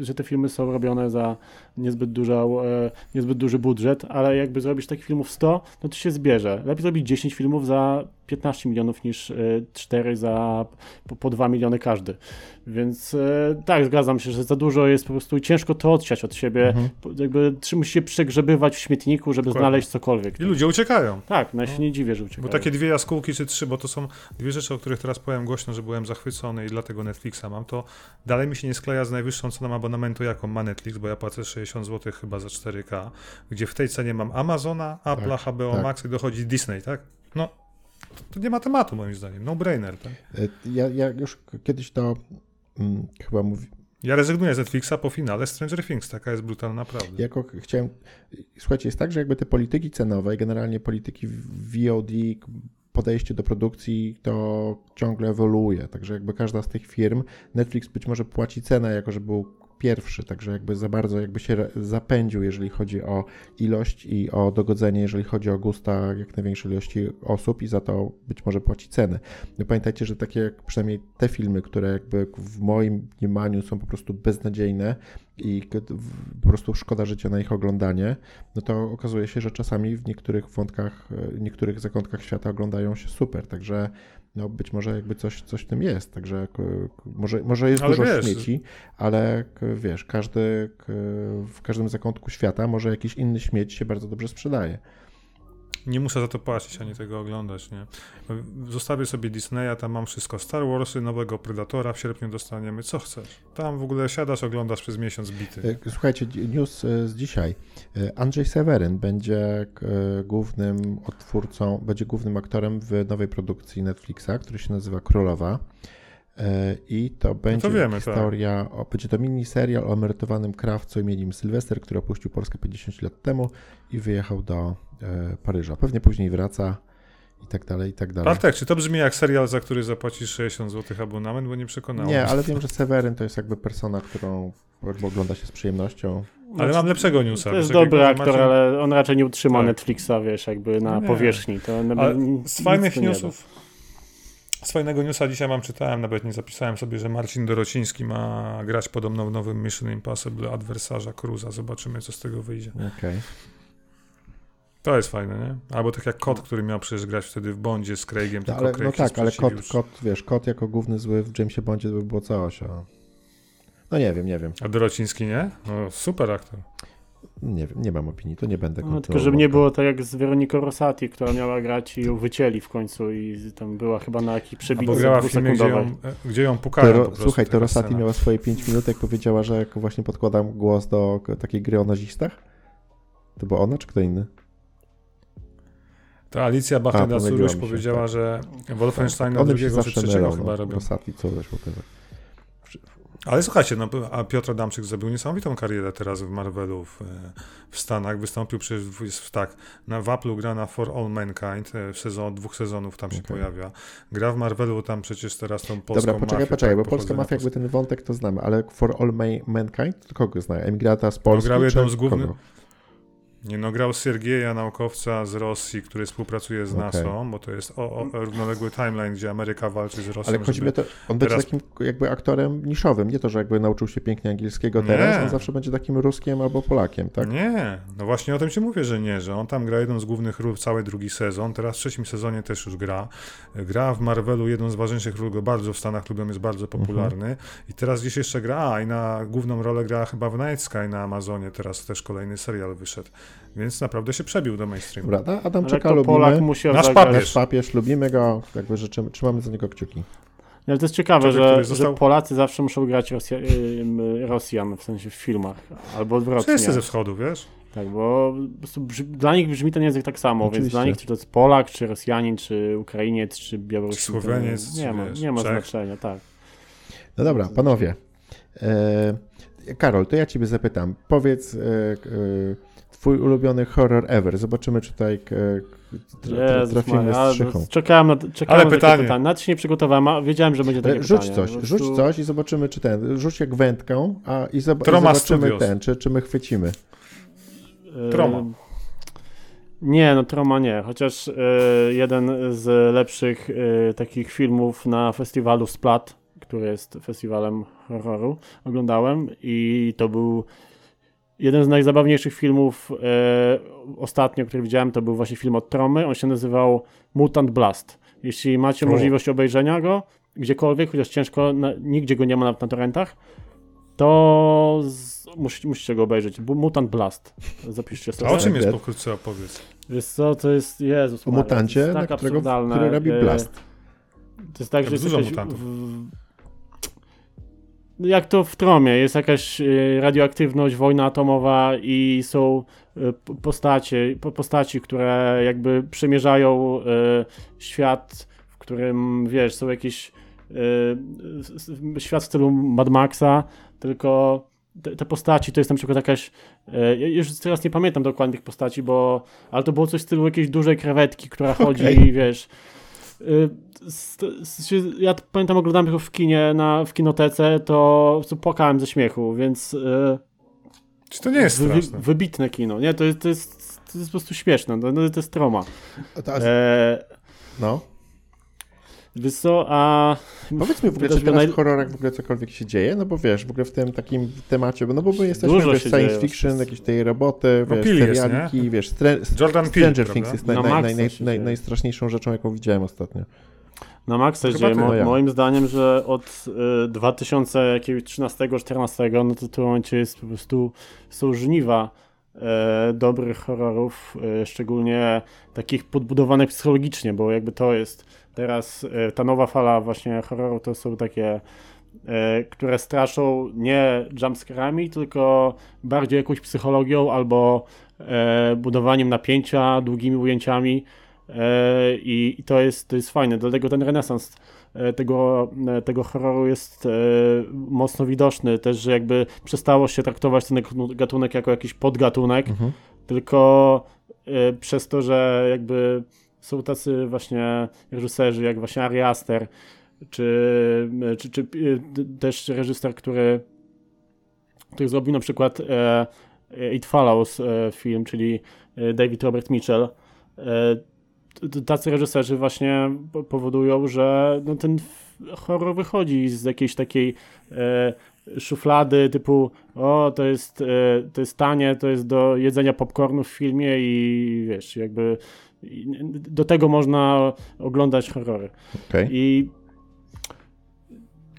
że te filmy są robione za niezbyt, dużo, e, niezbyt duży budżet, ale jakby zrobić takich filmów 100, no to się zbierze. Lepiej zrobić 10 filmów za 15 milionów niż e, 4 za po, po 2 miliony każdy. Więc e, tak, zgadzam się, że za dużo jest po prostu i ciężko to odsiać od siebie. Mhm. Jakby trzy- musi się przegrzebywać w śmietniku, żeby Dokładnie. znaleźć cokolwiek. I ludzie uciekają. Tak, no ja się nie dziwię, że uciekają. Bo takie dwie jaskółki czy trzy, bo to są dwie rzeczy, o których teraz powiem głośno, że byłem zachwycony i dlatego Netflixa mam, to dalej mi się nie skleja z najwyższą ceną abonamentu, jaką ma Netflix, bo ja płacę 60 zł chyba za 4K, gdzie w tej cenie mam Amazona, Apple'a, Tak, HBO tak. Max i dochodzi Disney, tak? No, to, to nie ma tematu moim zdaniem, no brainer. Tak? E, Ja, ja już kiedyś to mm, chyba mówi, Ja rezygnuję z Netflixa po finale Stranger Things, taka jest brutalna prawda. Jako ch- chciałem. Słuchajcie, jest tak, że jakby te polityki cenowe i generalnie polityki VOD, podejście do produkcji to ciągle ewoluuje. Także jakby każda z tych firm, Netflix być może płaci cenę, jako że był pierwszy, także jakby za bardzo jakby się zapędził, jeżeli chodzi o ilość i o dogodzenie, jeżeli chodzi o gusta jak największej ilości osób i za to być może płaci cenę. No pamiętajcie, że takie przynajmniej te filmy, które jakby w moim mniemaniu są po prostu beznadziejne, i po prostu szkoda życia na ich oglądanie, no to okazuje się, że czasami w niektórych wątkach, e, niektórych zakątkach świata oglądają się super, także no być może jakby coś, coś w tym jest, także k- może, może jest Ale dużo wiesz- śmieci, ale wiesz, każdy, w każdym zakątku świata może jakiś inny śmieć się bardzo dobrze sprzedaje. Nie muszę za to płacić, ani tego oglądać, nie? Zostawię sobie Disneya, tam mam wszystko. Star Warsy, nowego Predatora w sierpniu dostaniemy, co chcesz. Tam w ogóle siadasz, oglądasz przez miesiąc bity. E, Słuchajcie, news e, z dzisiaj. E, Andrzej Seweryn będzie głównym odtwórcą, będzie głównym aktorem w nowej produkcji Netflixa, który się nazywa Królowa. E, I to będzie wiemy, tak. historia, o, będzie to mini serial o emerytowanym krawcu imieniem Sylwester, który opuścił Polskę 50 lat temu i wyjechał do e, Paryża. Pewnie później wraca i tak dalej, i tak dalej. Bartek, czy to brzmi jak serial, za który zapłacisz 60 zł abonament, bo nie przekonałem. Nie, ale wiem, że Seweryn to jest jakby persona, którą ogląda się z przyjemnością. Ale mam lepszego newsa. To jest dobry aktor, Marcin- ale on raczej nie utrzyma Tak. Netflixa, wiesz, jakby na Nie. powierzchni. To z fajnych newsów, z fajnego newsa dzisiaj mam, czytałem, nawet nie zapisałem sobie, że Marcin Dorociński ma grać podobno w nowym Mission Impossible adwersarza Cruza. Zobaczymy, co z tego wyjdzie. Okej. To jest fajne, nie? Albo tak jak kot, który miał przecież grać wtedy w Bondzie z Craigiem, No, tylko ale, Craig no tak, ale kot, kot, wiesz, kot jako główny zły w Jamesie Bondzie to by było coś. A No nie wiem, nie wiem. A Dorociński nie? No, super aktor. Nie wiem, nie mam opinii, to nie będę No, tylko kontynuował. żeby nie było tak jak z Weroniką Rosati, która miała grać i ją wycięli w końcu i tam była chyba na jakiejś filmie, gdzie ją, e, gdzie ją To, pukają prostu. słuchaj, to Rosati scena. miała swoje 5 minut, jak powiedziała, że jak właśnie podkładam głos do takiej gry o nazistach. To była ona, czy kto inny? To Alicja Bacheda pomyliło Suruś mi się, powiedziała, tak. że Wolfensteina się drugiego czy zawsze trzeciego mylą, chyba no, robią. Rosati, co zaś pokazać. Ale słuchajcie, no, a Piotr Adamczyk zrobił niesamowitą karierę teraz w Marvelu w, e, w Stanach. Wystąpił przecież w- tak, na w Apple'u gra na For All Mankind, e, w sezon, dwóch sezonów tam się Okej. pojawia. Gra w Marvelu tam przecież teraz tą polską Dobra, poczekaj, mafię, poczekaj, tak, bo polska mafia, jakby ten wątek to znamy, ale For All Ma- Mankind, to kogo zna? Emigrata z No, Polski? grał jedną z głównych-? Nie no, grał Siergieja, naukowca z Rosji, który współpracuje z. NASA, bo to jest o, o, równoległy timeline, gdzie Ameryka walczy z Rosją. Ale chodzi mi o to, on będzie teraz- takim jakby aktorem niszowym, nie to, że jakby nauczył się pięknie angielskiego teraz, Nie. on zawsze będzie takim Ruskiem albo Polakiem, tak? Nie, no właśnie o tym ci mówię, że nie, że on tam gra jedną z głównych ról cały drugi sezon, teraz w trzecim sezonie też już gra. Gra w Marvelu jedną z ważniejszych ról, go bardzo w Stanach lubią, jest bardzo popularny i teraz gdzieś jeszcze gra, a i na główną rolę gra chyba w Night Sky na Amazonie, teraz też kolejny serial wyszedł, więc naprawdę się przebił do mainstreamu. Dobra, a Ale Adamczyka to Polak lubimy, musiał Nasz zagrać. papież. nasz papież, lubimy go, jakby życzymy, trzymamy za niego kciuki. Ale to jest ciekawe, Człowiek, że, został- że Polacy zawsze muszą grać Rosja, Rosjan, w sensie w filmach, albo odwrotnie. Wszyscy ze wschodu, wiesz? Tak, bo brzmi, dla nich brzmi ten język tak samo, więc Oczywiście. dla nich czy to jest Polak, czy Rosjanin, czy Ukrainiec, czy Białorusin, Czy to Słoweniec, nie, ma, wiesz, nie ma Czech. znaczenia, tak. No dobra, panowie. E, Karol, to ja ciebie zapytam. Powiedz e, e, twój ulubiony horror ever. Zobaczymy, czy tutaj e, tra- Jezus trafimy Maria, z szychą. Czekałem na, czekałem Ale na pytanie. pytanie. Nawet się nie przygotowałem, a wiedziałem, że będzie takie Rzuć pytanie. coś, Po rzuć prostu, coś i zobaczymy, czy ten. Rzuć jak wędką, a i, zob- i Troma zobaczymy Studios. ten, czy, czy my chwycimy. e, Troma. Nie, no Troma nie, chociaż e, jeden z lepszych e, takich filmów na festiwalu Splat, który jest festiwalem horroru, oglądałem i to był jeden z najzabawniejszych filmów e, ostatnio, który widziałem, to był właśnie film od Tromy, on się nazywał Mutant Blast. Jeśli macie O. możliwość obejrzenia go, gdziekolwiek, chociaż ciężko, na, nigdzie go nie ma nawet na torrentach, to z, musicie, musicie go obejrzeć. Mutant Blast. Zapiszcie sobie. A o czym jest pokrótce opowiedz? Wiesz co, to jest, Jezus O mutancie, to tak którego, absurdalne. który robi E, blast. To jest tak, Tam że jest jakaś, w, jak to w Tromie, jest jakaś e, radioaktywność, wojna atomowa i są p- postacie, po- postaci, które jakby przemierzają e, świat, w którym, wiesz, są jakieś świat w stylu Mad Maxa, tylko te, te postaci to jest na przykład jakaś ja już teraz nie pamiętam dokładnie tych postaci, bo ale to było coś w stylu jakiejś dużej krewetki, która chodzi i wiesz y, ja pamiętam oglądałem tylko w kinie, na, w kinotece, to płakałem ze śmiechu, więc y, Czy to nie jest wy, straszne? wybitne kino, nie, to jest, to jest, to jest po prostu śmieszne, no, no, to jest troma. A teraz- E, No. wiesz co, a Powiedz mi w ogóle, czy naszych naj- horrorach w ogóle cokolwiek się dzieje? No bo wiesz, w ogóle w tym takim temacie, bo- no bo my jesteśmy, Dużo wiesz, science dzieje. fiction, jakieś tej roboty, No wiesz, Peele jest, serialiki, wiesz, stre- Jordan Peele, Stranger prawda? Things jest naj, Na naj, naj, najstraszniejszą rzeczą, jaką widziałem ostatnio. Na maksa dzieje, mo, No ja. moim zdaniem, że od y, 2013-2014, no to w tym momencie jest po prostu, są żniwa e, dobrych horrorów, e, szczególnie takich podbudowanych psychologicznie, bo jakby to jest teraz e, ta nowa fala właśnie horroru, to są takie które straszą nie jumpscarami, tylko bardziej jakąś psychologią albo budowaniem napięcia, długimi ujęciami i, i to, jest, to jest fajne. Dlatego ten renesans e, tego, e, tego horroru jest e, mocno widoczny. Też, że jakby przestało się traktować ten gatunek jako jakiś podgatunek, Mhm. tylko e, przez to, że jakby są tacy właśnie reżyserzy jak właśnie Ari Aster, czy, czy, czy e, też reżyser, który, który zrobił na przykład e, It Follows e, film, czyli e, David Robert Mitchell. Tacy reżyserzy właśnie po- powodują, że no, ten horror wychodzi z jakiejś takiej e, szuflady typu o, to jest, e, to jest tanie, to jest do jedzenia popcornu w filmie i wiesz, jakby do tego można oglądać horrory. Okej. I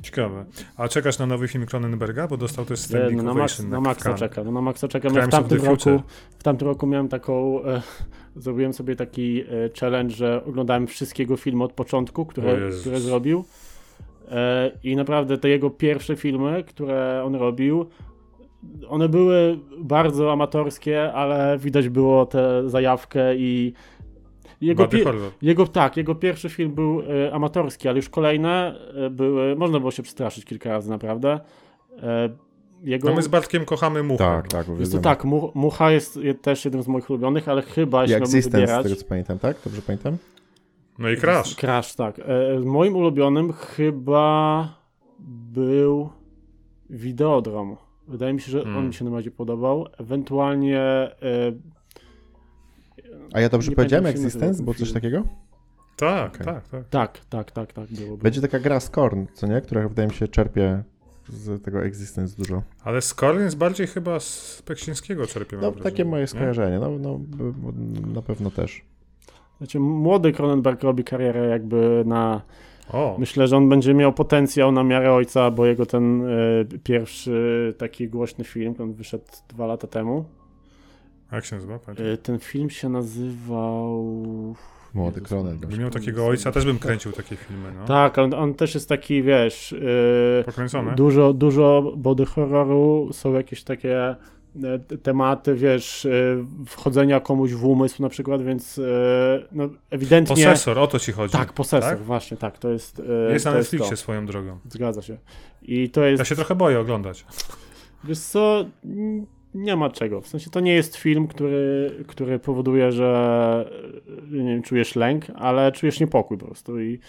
Ciekawe. A czekasz na nowy film Cronenberga, bo dostał też standing no na, Max, ovation na Maxa czekam. No na Maxa czekam. W tamtym roku, w tamtym roku miałem taką, e, zrobiłem sobie taki e, challenge, że oglądałem wszystkiego filmu od początku, które, które zrobił. E, I naprawdę te jego pierwsze filmy, które on robił, one były bardzo amatorskie, ale widać było tę zajawkę i jego, Body pi- horror. jego tak, jego pierwszy film był e, amatorski, ale już kolejne e, były, można było się przestraszyć kilka razy naprawdę. E, jego, No my z Bartkiem kochamy muchę. Tak, tak. jest to tak, Mu- Mucha jest je- też jednym z moich ulubionych, ale chyba jeśli miałbym Existence, z wybierać... tego co pamiętam, tak? Dobrze pamiętam? No i Crash. Crash, tak. E, moim ulubionym chyba był Videodrom. Wydaje mi się, że Hmm. on mi się najbardziej podobał. Ewentualnie e, A ja dobrze powiedziałem Existence? ten coś takiego? Tak, Okej. tak, tak. tak, tak, tak, tak było. było. Będzie taka gra Scorn, co nie? Która wydaje mi się czerpie z tego Existence dużo. Ale Scorn jest bardziej chyba z Peksińskiego czerpie. No, wrażenie, takie moje nie? skojarzenie. No, no, na pewno też. Znaczy, młody Cronenberg robi karierę jakby na... O, Myślę, że on będzie miał potencjał na miarę ojca, bo jego ten e, pierwszy taki głośny film, on wyszedł dwa lata temu. Jak się nazywa? Pamiętam. E, ten film się nazywał... Młody Cronenberg. Gdybym miał takiego ojca, też bym kręcił takie filmy, no. Tak, on, on też jest taki, wiesz, yy, Pokręcone. dużo, dużo body horroru, są jakieś takie e, tematy, wiesz, wchodzenia komuś w umysł na przykład, więc no, ewidentnie... Posesor, o to ci chodzi. Tak, posesor, Tak? właśnie, tak, to jest Jest na to Netflixie to. swoją drogą. Zgadza się. I to jest, Ja się trochę boję oglądać. wiesz co, nie ma czego, w sensie to nie jest film, który, który powoduje, że nie wiem, czujesz lęk, ale czujesz niepokój po prostu i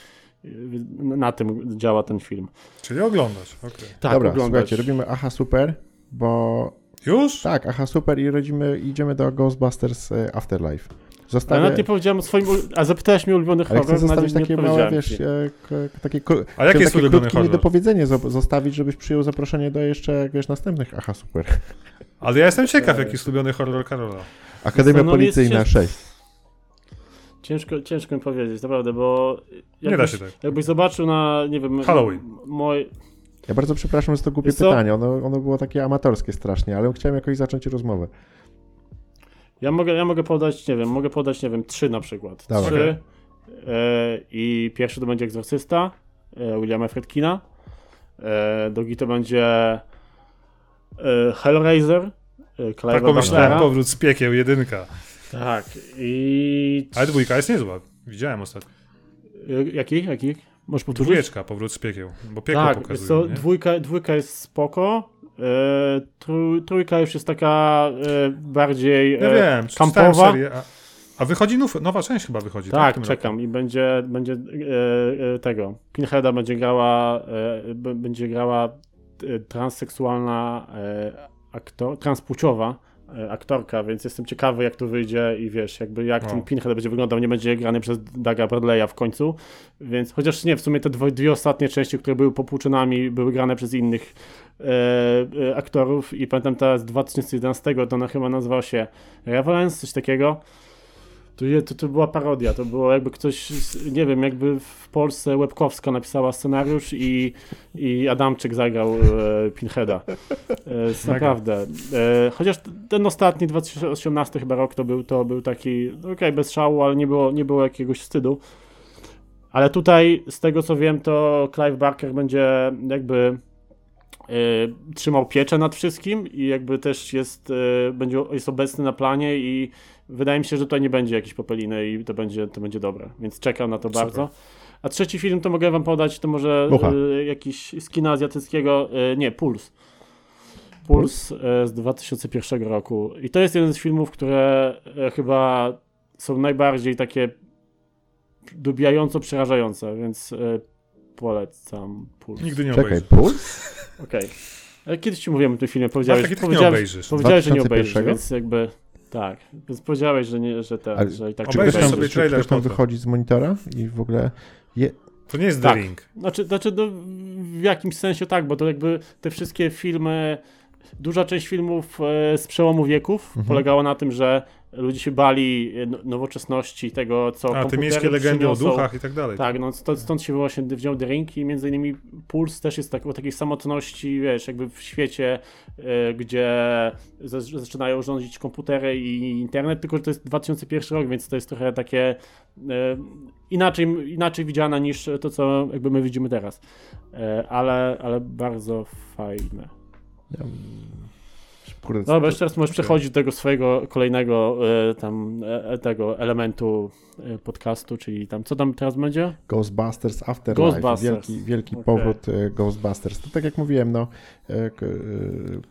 na tym działa ten film. Czyli oglądać, okej. Tak, Dobra, oglądać. słuchajcie, robimy Aha Super, bo Już? tak, Aha Super i rodzimy, idziemy do Ghostbusters e, Afterlife. Ale Zostawię, nawet nie powiedziałem o swoim. A zapytałeś mnie o ulubiony ale horror, chcę na zostawić takie małe, wiesz, e, takie, A jaki chciałem jest takie ulubiony krótkie niedopowiedzenie zo- zostawić, żebyś przyjął zaproszenie do jeszcze, jak wiesz, następnych Aha Super. Ale ja jestem ciekaw, jaki jest ulubiony horror Karola. Akademia no, Policyjna cięż- 6. Ciężko, ciężko mi powiedzieć, naprawdę, bo. Nie da jakbyś- się tak. Jakbyś zobaczył na, nie wiem. Halloween. Moj, Ja bardzo przepraszam, że to głupie pytanie, ono, ono było takie amatorskie strasznie, ale chciałem jakoś zacząć rozmowę. Ja, mogę, ja mogę podać, nie wiem, mogę podać, nie wiem, trzy na przykład. Dawaj. Trzy. E, I pierwszy to będzie Egzorcysta e, Williama Friedkina. E, drugi to będzie e, Hellraiser. E, Tak pomyślałem, powrót z piekieł, jedynka. Tak. I. Ale dwójka jest niezła. Widziałem ostatnio. E, Jaki? Jaki? Możesz powtórzyć? Dwójeczka, powrót z piekieł. Bo piekło tak, pokazuje, nie? dwójka, dwójka jest spoko. E, trój, trójka już jest taka e, bardziej Ja e, wiem, kampowa. a, a wychodzi nów, nowa część chyba wychodzi, tak? Tak, czekam i będzie, będzie tego. Pinheada będzie grała, będzie grała transseksualna aktor, transpłciowa aktorka, więc jestem ciekawy jak to wyjdzie i wiesz, jakby jak No. ten Pinhead będzie wyglądał, nie będzie grany przez Daga Bradley'a w końcu, więc chociaż nie, w sumie te dwie, dwie ostatnie części, które były popłuczynami, były grane przez innych e, e, aktorów i pamiętam teraz z 2011 to ona chyba nazywała się Revelance, coś takiego. To, to, to była parodia, to było jakby ktoś, nie wiem, jakby w Polsce Łebkowska napisała scenariusz i, i Adamczyk zagrał e, Pinheada. E, naprawdę. E, chociaż ten ostatni, 2018 chyba rok, to był, to był taki, no okej, bez szału, ale nie było, nie było jakiegoś wstydu. Ale tutaj, z tego co wiem, to Clive Barker będzie jakby e, trzymał pieczę nad wszystkim i jakby też jest, e, będzie, jest obecny na planie i wydaje mi się, że to nie będzie jakiejś popeliny i to będzie, to będzie dobre, więc czekam na to Super. bardzo. A trzeci film to mogę wam podać, to może e, jakiś z kina azjatyckiego, e, nie, Puls. Puls e, z 2001 roku. I to jest jeden z filmów, które chyba są najbardziej takie dobijająco przerażające, więc polecam Puls. Nigdy nie Czekaj, obejrzę. puls? Okej. Ale kiedyś ci mówiłem o tym filmie, powiedziałeś, tak nie powiedziałeś, obejrzysz. powiedziałeś że nie 2001? obejrzysz, więc jakby tak. Więc powiedziałeś, że nie, że, ten, Ale że i tak Czy Ktoś tam, czy trailer ktoś tam wychodzi z monitora i w ogóle... Je... To nie jest Tak. The Ring. Znaczy, znaczy no, w jakimś sensie tak, bo to jakby te wszystkie filmy duża część filmów e, z przełomu wieków Mhm. polegała na tym, że ludzie się bali no- nowoczesności, tego co A te miejskie legendy o duchach i tak dalej. Tak, no stąd, stąd się właśnie wziął The Ring i między innymi Puls też jest tak, o takiej samotności, wiesz, jakby w świecie, e, gdzie za, zaczynają rządzić komputery i internet, tylko że to jest 2001 rok, więc to jest trochę takie e, inaczej, inaczej widziane niż to, co jakby my widzimy teraz. E, ale, ale bardzo fajne. Ja, kurde, Dobra, jeszcze teraz możesz przechodzić do tego swojego kolejnego e, tam e, tego elementu e, podcastu, czyli tam, co tam teraz będzie? Ghostbusters Afterlife, Ghostbusters. wielki, wielki Okej. powrót e, Ghostbusters. To tak jak mówiłem, no, e, e,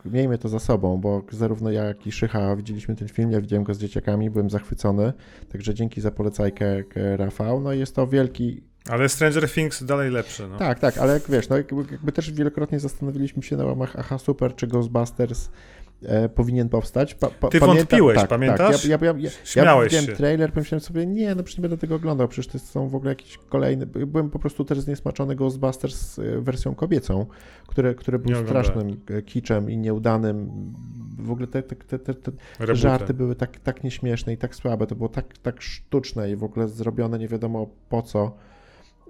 miejmy to za sobą, bo zarówno ja, jak i Szycha widzieliśmy ten film, ja widziałem go z dzieciakami, byłem zachwycony, także dzięki za polecajkę Rafał, no jest to wielki, Ale Stranger Things dalej lepsze. No. tak, tak, ale jak wiesz, no jakby, jakby też wielokrotnie zastanowiliśmy się na łamach Aha Super, czy Ghostbusters e, powinien powstać. Pa, pa, Ty pamiętam- wątpiłeś, tak, pamiętasz? Tak, ja, ja, ja, ja, Śmiałeś ja widziałem trailer, pomyślałem sobie, nie, no przecież nie będę tego oglądał, przecież to są w ogóle jakieś kolejne... Byłem po prostu też zniesmaczony Ghostbusters z e, wersją kobiecą, który, który był strasznym e, kiczem i nieudanym. W ogóle te, te, te, te, żarty były tak, tak nieśmieszne i tak słabe, to było tak, tak sztuczne i w ogóle zrobione nie wiadomo po co.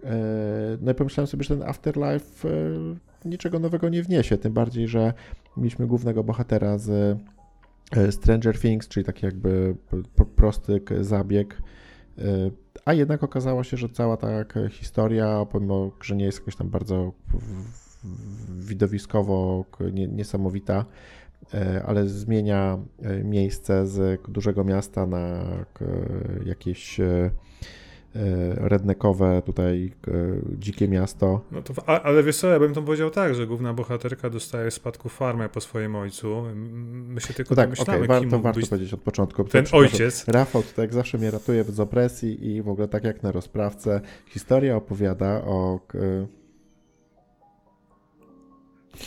E, No i pomyślałem sobie, że ten Afterlife e, niczego nowego nie wniesie, tym bardziej, że mieliśmy głównego bohatera z e, Stranger Things, czyli taki jakby prosty zabieg, a jednak okazało się, że cała ta historia, pomimo, że nie jest jakoś tam bardzo widowiskowo niesamowita, ale zmienia miejsce z dużego miasta na jakieś rednekowe tutaj k- dzikie miasto. No to, ale wiesz co, ja bym to powiedział tak, że główna bohaterka dostaje w spadku farmę po swoim ojcu. My się tylko No tak, domyślamy, okej, kim warto, mógł warto być powiedzieć od początku. ten ojciec. Rafał tutaj jak zawsze mnie ratuje z opresji i w ogóle tak jak na rozprawce. Historia opowiada o...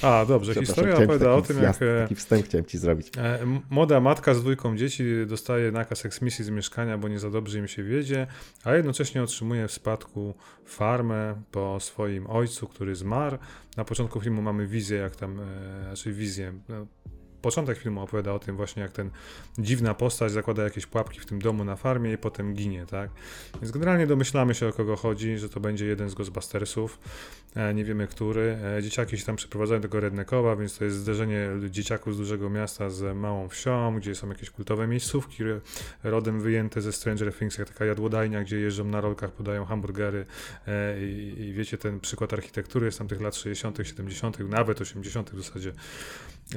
A, dobrze, historia opowiada o tym, jak e, Taki wstęp chciałem ci zrobić. E, Młoda matka z dwójką dzieci dostaje nakaz eksmisji z mieszkania, bo nie za dobrze im się wiedzie, a jednocześnie otrzymuje w spadku farmę po swoim ojcu, który zmarł. Na początku filmu mamy wizję, jak tam, e, znaczy wizję. No, początek filmu opowiada o tym właśnie, jak ten dziwna postać zakłada jakieś pułapki w tym domu na farmie i potem ginie, tak? Więc generalnie domyślamy się, o kogo chodzi, że to będzie jeden z Ghostbustersów. E, nie wiemy, który. E, dzieciaki się tam przeprowadzają do Rednekowa, więc to jest zderzenie dzieciaków z dużego miasta z małą wsią, gdzie są jakieś kultowe miejscówki, rodem wyjęte ze Stranger Things, jak taka jadłodajnia, gdzie jeżdżą na rolkach, podają hamburgery e, i, i wiecie, ten przykład architektury z tamtych lat 60., 70., nawet 80. w zasadzie.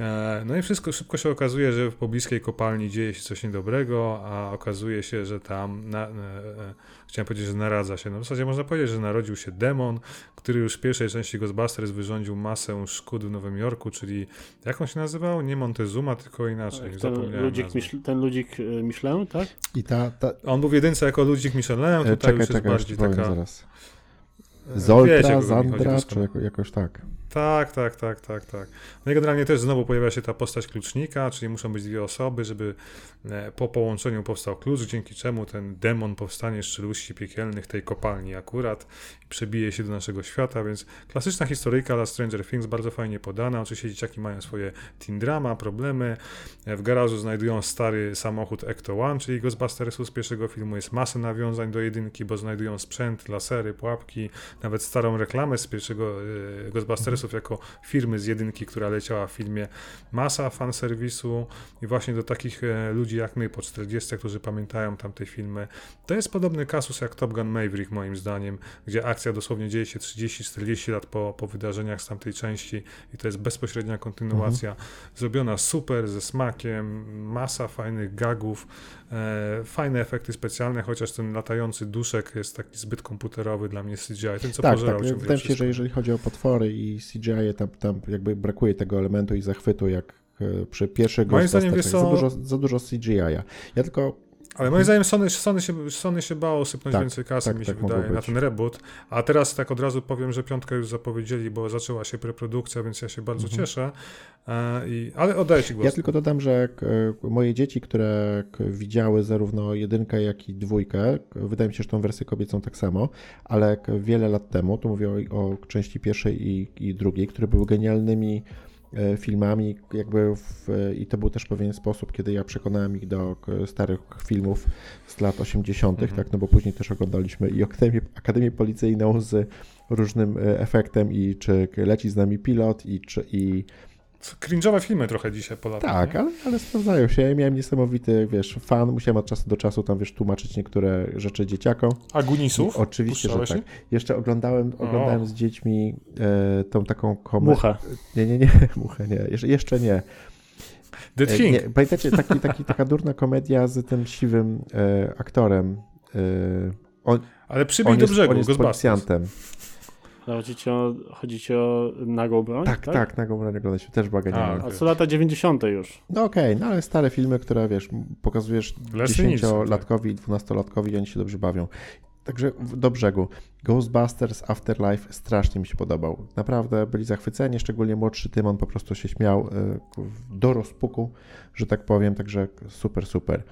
E, No i wszystko szybko się okazuje, że w pobliskiej kopalni dzieje się coś niedobrego, a okazuje się, że tam, na, e, e, chciałem powiedzieć, że naradza się, no w zasadzie można powiedzieć, że narodził się demon, który już w pierwszej części Ghostbusters wyrządził masę szkód w Nowym Jorku, czyli jak on się nazywał? Nie Montezuma, tylko inaczej, ten, zapomniałem ludzik. Michel, ten ludzik e, Michelin, tak? I ta... ta On był w jedynce jako ludzik Michelin, e, tutaj czekaj, już jest czekaj, bardziej taka... zaraz. E, wiecie, Zoltra, chodzi Zandra, czy jako, jakoś tak. Tak, tak, tak, tak, tak. No i generalnie też znowu pojawia się ta postać klucznika, czyli muszą być dwie osoby, żeby e, po połączeniu powstał klucz, dzięki czemu ten demon powstanie z czeluści piekielnych tej kopalni akurat i przebije się do naszego świata, więc klasyczna historyjka dla Stranger Things, bardzo fajnie podana. Oczywiście dzieciaki mają swoje teen drama, problemy. E, W garażu znajdują stary samochód Ecto One, czyli Ghostbustersu z pierwszego filmu. Jest masa nawiązań do jedynki, bo znajdują sprzęt, lasery, pułapki, nawet starą reklamę z pierwszego e, Ghostbustersów jako firmy z jedynki, która leciała w filmie. Masa fanserwisu i właśnie do takich e, ludzi jak my po 40, którzy pamiętają tamte filmy. To jest podobny kasus jak Top Gun Maverick moim zdaniem, gdzie akcja dosłownie dzieje się 30-40 lat po, po wydarzeniach z tamtej części i to jest bezpośrednia kontynuacja. Zrobiona super, ze smakiem, masa fajnych gagów, e, fajne efekty specjalne, chociaż ten latający duszek jest taki zbyt komputerowy dla mnie CGI. Ten co Tak, pożerał tak. Wydaje mi się, wszystko. że jeżeli chodzi o potwory i CGI, tam, tam jakby brakuje tego elementu i zachwytu, jak e, przy pierwszych Moim zdaniem, wiesz Za dużo, za dużo CGI-a. Ja tylko Ale moim zdaniem Sony, Sony, się, Sony się bało sypnąć Tak, więcej kasy, tak, mi się tak wydaje, na ten reboot. A teraz tak od razu powiem, że piątkę już zapowiedzieli, bo zaczęła się preprodukcja, więc ja się bardzo Mhm. cieszę. E, i, ale oddaję Ci głos. Ja tylko dodam, że k- moje dzieci, które widziały zarówno jedynkę, jak i dwójkę, wydaje mi się, że tą wersję kobiecą tak samo, ale wiele lat temu, tu mówię o, o części pierwszej i, i drugiej, które były genialnymi e, filmami, jakby w, i to był też pewien sposób, kiedy ja przekonałem ich do k- starych filmów z lat 80., Mhm. tak, no bo później też oglądaliśmy i Akademię, Akademię Policyjną z różnym e, efektem i czy leci z nami pilot i czy i Cringe'owe filmy trochę dzisiaj po latach. tak, ale, ale sprawdzają się. Ja miałem niesamowity, wiesz, fan, musiałem od czasu do czasu tam, wiesz, tłumaczyć niektóre rzeczy dzieciakom. A Gunisów? I Oczywiście, że Puszczałeś tak. Jeszcze oglądałem, oglądałem z dziećmi e, tą taką komedię. Muchę. Nie, nie, nie, muchę nie. Jeszcze, jeszcze nie. The E, Thing. nie. Pamiętacie, taki, taki, taka durna komedia z tym siwym e, aktorem. E, on, Ale przybij on do jest, brzegu, on jest policjantem. Chodzi ci o, chodzi ci o nagą broń? Tak, tak, na Gomorranie oglądać. Też była genialna. A co lata 90. już. No okej, no ale stare filmy, które wiesz, pokazujesz 10-latkowi i 12-latkowi i oni się dobrze bawią. Także do brzegu. Ghostbusters Afterlife strasznie mi się podobał. Naprawdę byli zachwyceni, szczególnie młodszy Tymon po prostu się śmiał y, do rozpuku, że tak powiem, także super, super.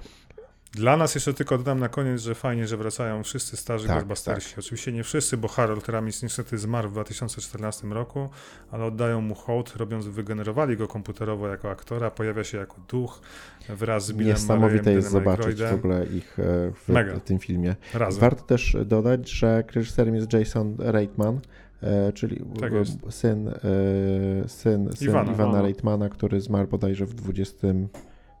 Dla nas jeszcze tylko dodam na koniec, że fajnie, że wracają wszyscy starzy Tak, Ghostbustersi. Oczywiście nie wszyscy, bo Harold Ramis niestety zmarł w 2014 roku, ale oddają mu hołd, robiąc, wygenerowali go komputerowo jako aktora, pojawia się jako duch wraz z Billem Niesamowite Murrayem, jest zobaczyć w ogóle ich e, w, Mega. tym filmie. Razem. Warto też dodać, że reżyserem jest Jason Reitman, e, czyli Tak e, syn, syn, syn Iwana. Iwana. Reitmana, który zmarł bodajże w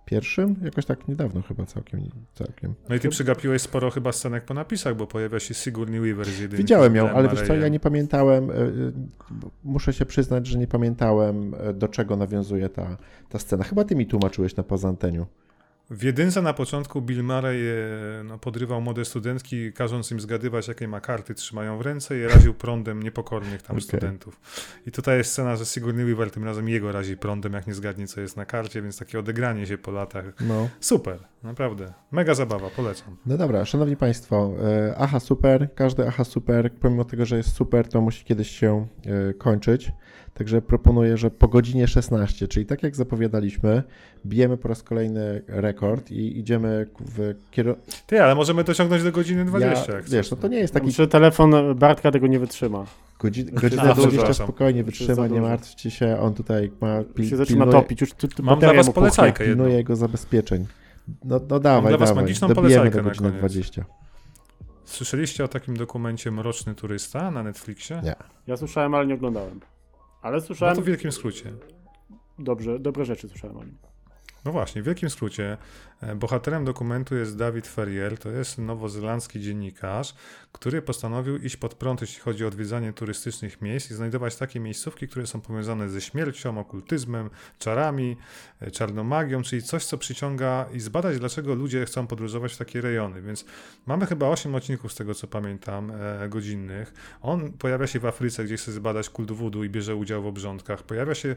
21, jakoś tak niedawno chyba całkiem. całkiem. No i ty przegapiłeś sporo chyba scenek po napisach, bo pojawia się Sigourney Weaver z jedynki. Widziałem ją, ale wiesz co, ja nie pamiętałem, e, e, muszę się przyznać, że nie pamiętałem e, do czego nawiązuje ta, ta scena. Chyba ty mi tłumaczyłeś na poza anteniu. W jedynce na początku Bill Murray e, no, podrywał młode studentki, każąc im zgadywać, jakie ma karty trzymają w ręce i raził prądem niepokornych tam Okej. studentów. I tutaj jest scena, że Sigourney Weaver tym razem jego razi prądem, jak nie zgadnie, co jest na karcie, więc takie odegranie się po latach. No. Super, naprawdę. Mega zabawa, polecam. No dobra, szanowni państwo, e, aha super, każdy aha super, pomimo tego, że jest super, to musi kiedyś się e, kończyć. Także proponuję, że po godzinie 16, czyli tak jak zapowiadaliśmy, bijemy po raz kolejny rekord i idziemy w kierunku. Ty, ale możemy dociągnąć do godziny 20, Ja, jak wiesz, no to nie jest taki Myślę, że telefon Bartka tego nie wytrzyma. godzina dużo. 20 Przepraszam. spokojnie wytrzyma, nie martwcie się, on tutaj ma pil, się zaczyna pilnuje, topić. Już tu, tu Mam dla was puchnie. polecajkę jedną. pilnuje jego zabezpieczeń. No, no dawaj, dla was dawaj, magiczną dobijemy do godziny koniec. 20. Słyszeliście o takim dokumencie Mroczny Turysta na Netflixie? Nie. Ja słyszałem, ale nie oglądałem. Ale No słyszałem to w wielkim skrócie. dobrze, dobre rzeczy słyszałem o nim. No właśnie, w wielkim skrócie, bohaterem dokumentu jest David Ferrier, to jest nowozelandzki dziennikarz, który postanowił iść pod prąd, jeśli chodzi o odwiedzanie turystycznych miejsc i znajdować takie miejscówki, które są powiązane ze śmiercią, okultyzmem, czarami, e, czarną magią, czyli coś, co przyciąga i zbadać, dlaczego ludzie chcą podróżować w takie rejony. Więc mamy chyba 8 odcinków z tego, co pamiętam, e, godzinnych. On pojawia się w Afryce, gdzie chce zbadać kult voodoo i bierze udział w obrządkach. Pojawia się e,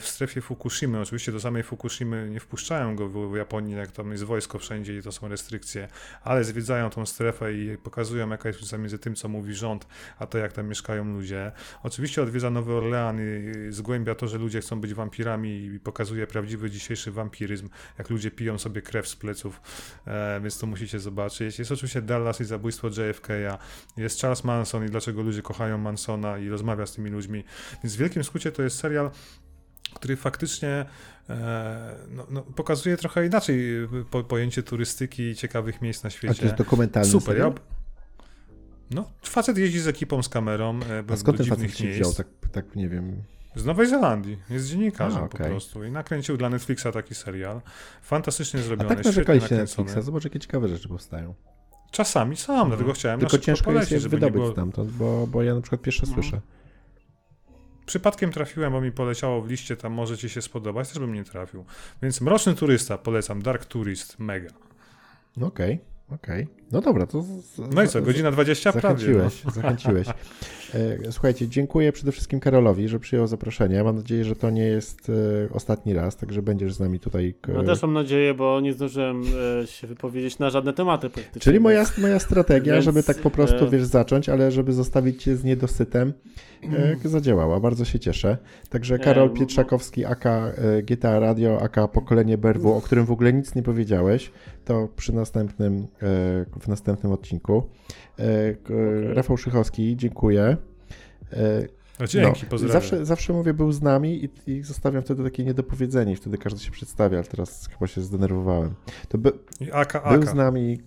w strefie Fukushimy. Oczywiście do samej Fukushimy nie wpuszczają go w, w Jak tam jest wojsko wszędzie i to są restrykcje, ale zwiedzają tą strefę i pokazują, jaka jest różnica między tym, co mówi rząd, a to, jak tam mieszkają ludzie. Oczywiście odwiedza Nowy Orlean i zgłębia to, że ludzie chcą być wampirami i pokazuje prawdziwy dzisiejszy wampiryzm, jak ludzie piją sobie krew z pleców, e, więc to musicie zobaczyć. Jest oczywiście Dallas i zabójstwo JFK'a, jest Charles Manson i dlaczego ludzie kochają Mansona i rozmawia z tymi ludźmi. Więc w wielkim skrócie to jest serial, który faktycznie e, no, no, pokazuje trochę inaczej po, pojęcie turystyki i ciekawych miejsc na A to świecie. jest dokumentalny Super. Ja, no, facet jeździ z ekipą z kamerą e, A skąd ten facet się miejsc. wziął? Tak, tak nie wiem. Z Nowej Zelandii. Jest dziennikarzem A, po okej. prostu. I nakręcił dla Netflixa taki serial. Fantastycznie A zrobiony, tak świetnie nakręcony. Netflixa, zobacz jakie ciekawe rzeczy powstają. Czasami sam, dlatego chciałem Tylko ciężko jest je wydobyć było... stamtąd, bo, bo ja na przykład pierwsze Mhm. słyszę. Przypadkiem trafiłem, bo mi poleciało w liście, tam może ci się spodobać, też bym nie trafił. Więc Mroczny Turysta, polecam, Dark Tourist, mega. Okej, okej. No dobra, to... z- No i co, godzina 20 prawie. Zachęciłeś, No. zachęciłeś. E, Słuchajcie, dziękuję przede wszystkim Karolowi, że przyjął zaproszenie. Mam nadzieję, że to nie jest e, ostatni raz, także będziesz z nami tutaj. Ja też mam nadzieję, bo nie zdążyłem e, się wypowiedzieć na żadne tematy praktycznie. Czyli moja, moja strategia, Więc, żeby tak po prostu, wiesz, zacząć, ale żeby zostawić cię z niedosytem, e, zadziałała. Bardzo się cieszę. Także Karol no- Pietrzakowski, AK e, GTA Radio, AK Pokolenie Berwu, o którym w ogóle nic nie powiedziałeś, to przy następnym, w następnym odcinku. E, Rafał Szychowski, dziękuję. E, No, dzięki, No, pozdrawiam. zawsze, zawsze mówię, był z nami i, i zostawiam wtedy takie niedopowiedzenie wtedy każdy się przedstawia, ale teraz chyba się zdenerwowałem. To by, I Aka, był z Aka. nami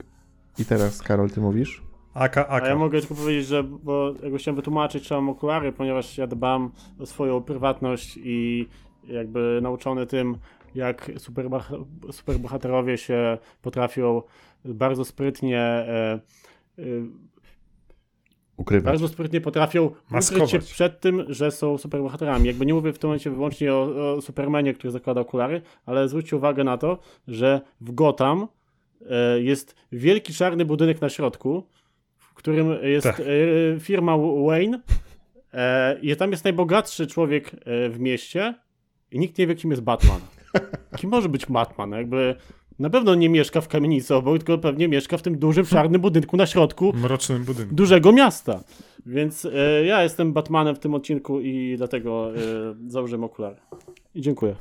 i teraz, Karol, ty mówisz? Aka, A ja Aka. mogę tylko powiedzieć, że bo jakby chciałem wytłumaczyć, czy mam okulary, ponieważ ja dbam o swoją prywatność i jakby nauczony tym, jak superboha- superbohaterowie się potrafią bardzo sprytnie e, e, Ukrywać. bardzo sprytnie potrafią Maskować. ukryć się przed tym, że są superbohaterami. Jakby nie mówię w tym momencie wyłącznie o, o Supermanie, który zakłada okulary, ale zwróćcie uwagę na to, że w Gotham e, jest wielki czarny budynek na środku, w którym jest Tak. firma Wayne i tam jest najbogatszy człowiek w mieście i nikt nie wie, kim jest Batman. Kim może być Batman? Jakby na pewno nie mieszka w kamienicy obok, tylko pewnie mieszka w tym dużym czarnym budynku na środku Mrocznym budynku. dużego miasta. Więc e, ja jestem Batmanem w tym odcinku i dlatego e, założyłem okulary. I dziękuję.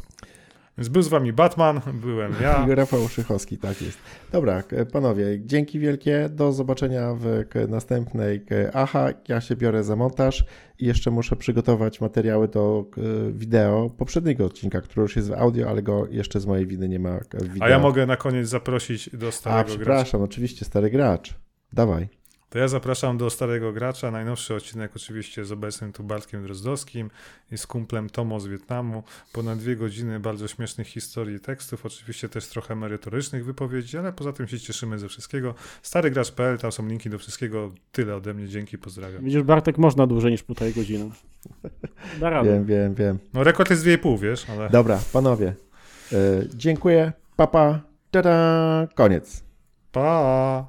Więc był z wami Batman, byłem ja. I Rafał Szychowski, tak jest. Dobra, k- panowie, dzięki wielkie. Do zobaczenia w następnej Aha. Ja się biorę za montaż i jeszcze muszę przygotować materiały do wideo poprzedniego odcinka, który już jest w audio, ale go jeszcze z mojej winy nie ma w wideo. A ja mogę na koniec zaprosić do A, starego gracza. przepraszam, oczywiście, stary gracz. Dawaj. To ja zapraszam do starego gracza. Najnowszy odcinek oczywiście z obecnym tu Bartkiem Drozdowskim i z kumplem Tomo z Wietnamu. Ponad dwie godziny bardzo śmiesznych historii i tekstów, oczywiście też trochę merytorycznych wypowiedzi, ale poza tym się cieszymy ze wszystkiego. Starygracz.pl, tam są linki do wszystkiego. Tyle ode mnie, dzięki, pozdrawiam. Widzisz, Bartek, można dłużej niż półtorej godziny. Da radę. Wiem, wiem, wiem. No rekord jest 2,5, wiesz, ale... Dobra, panowie. y, dziękuję. Papa. Tada. Koniec. Pa!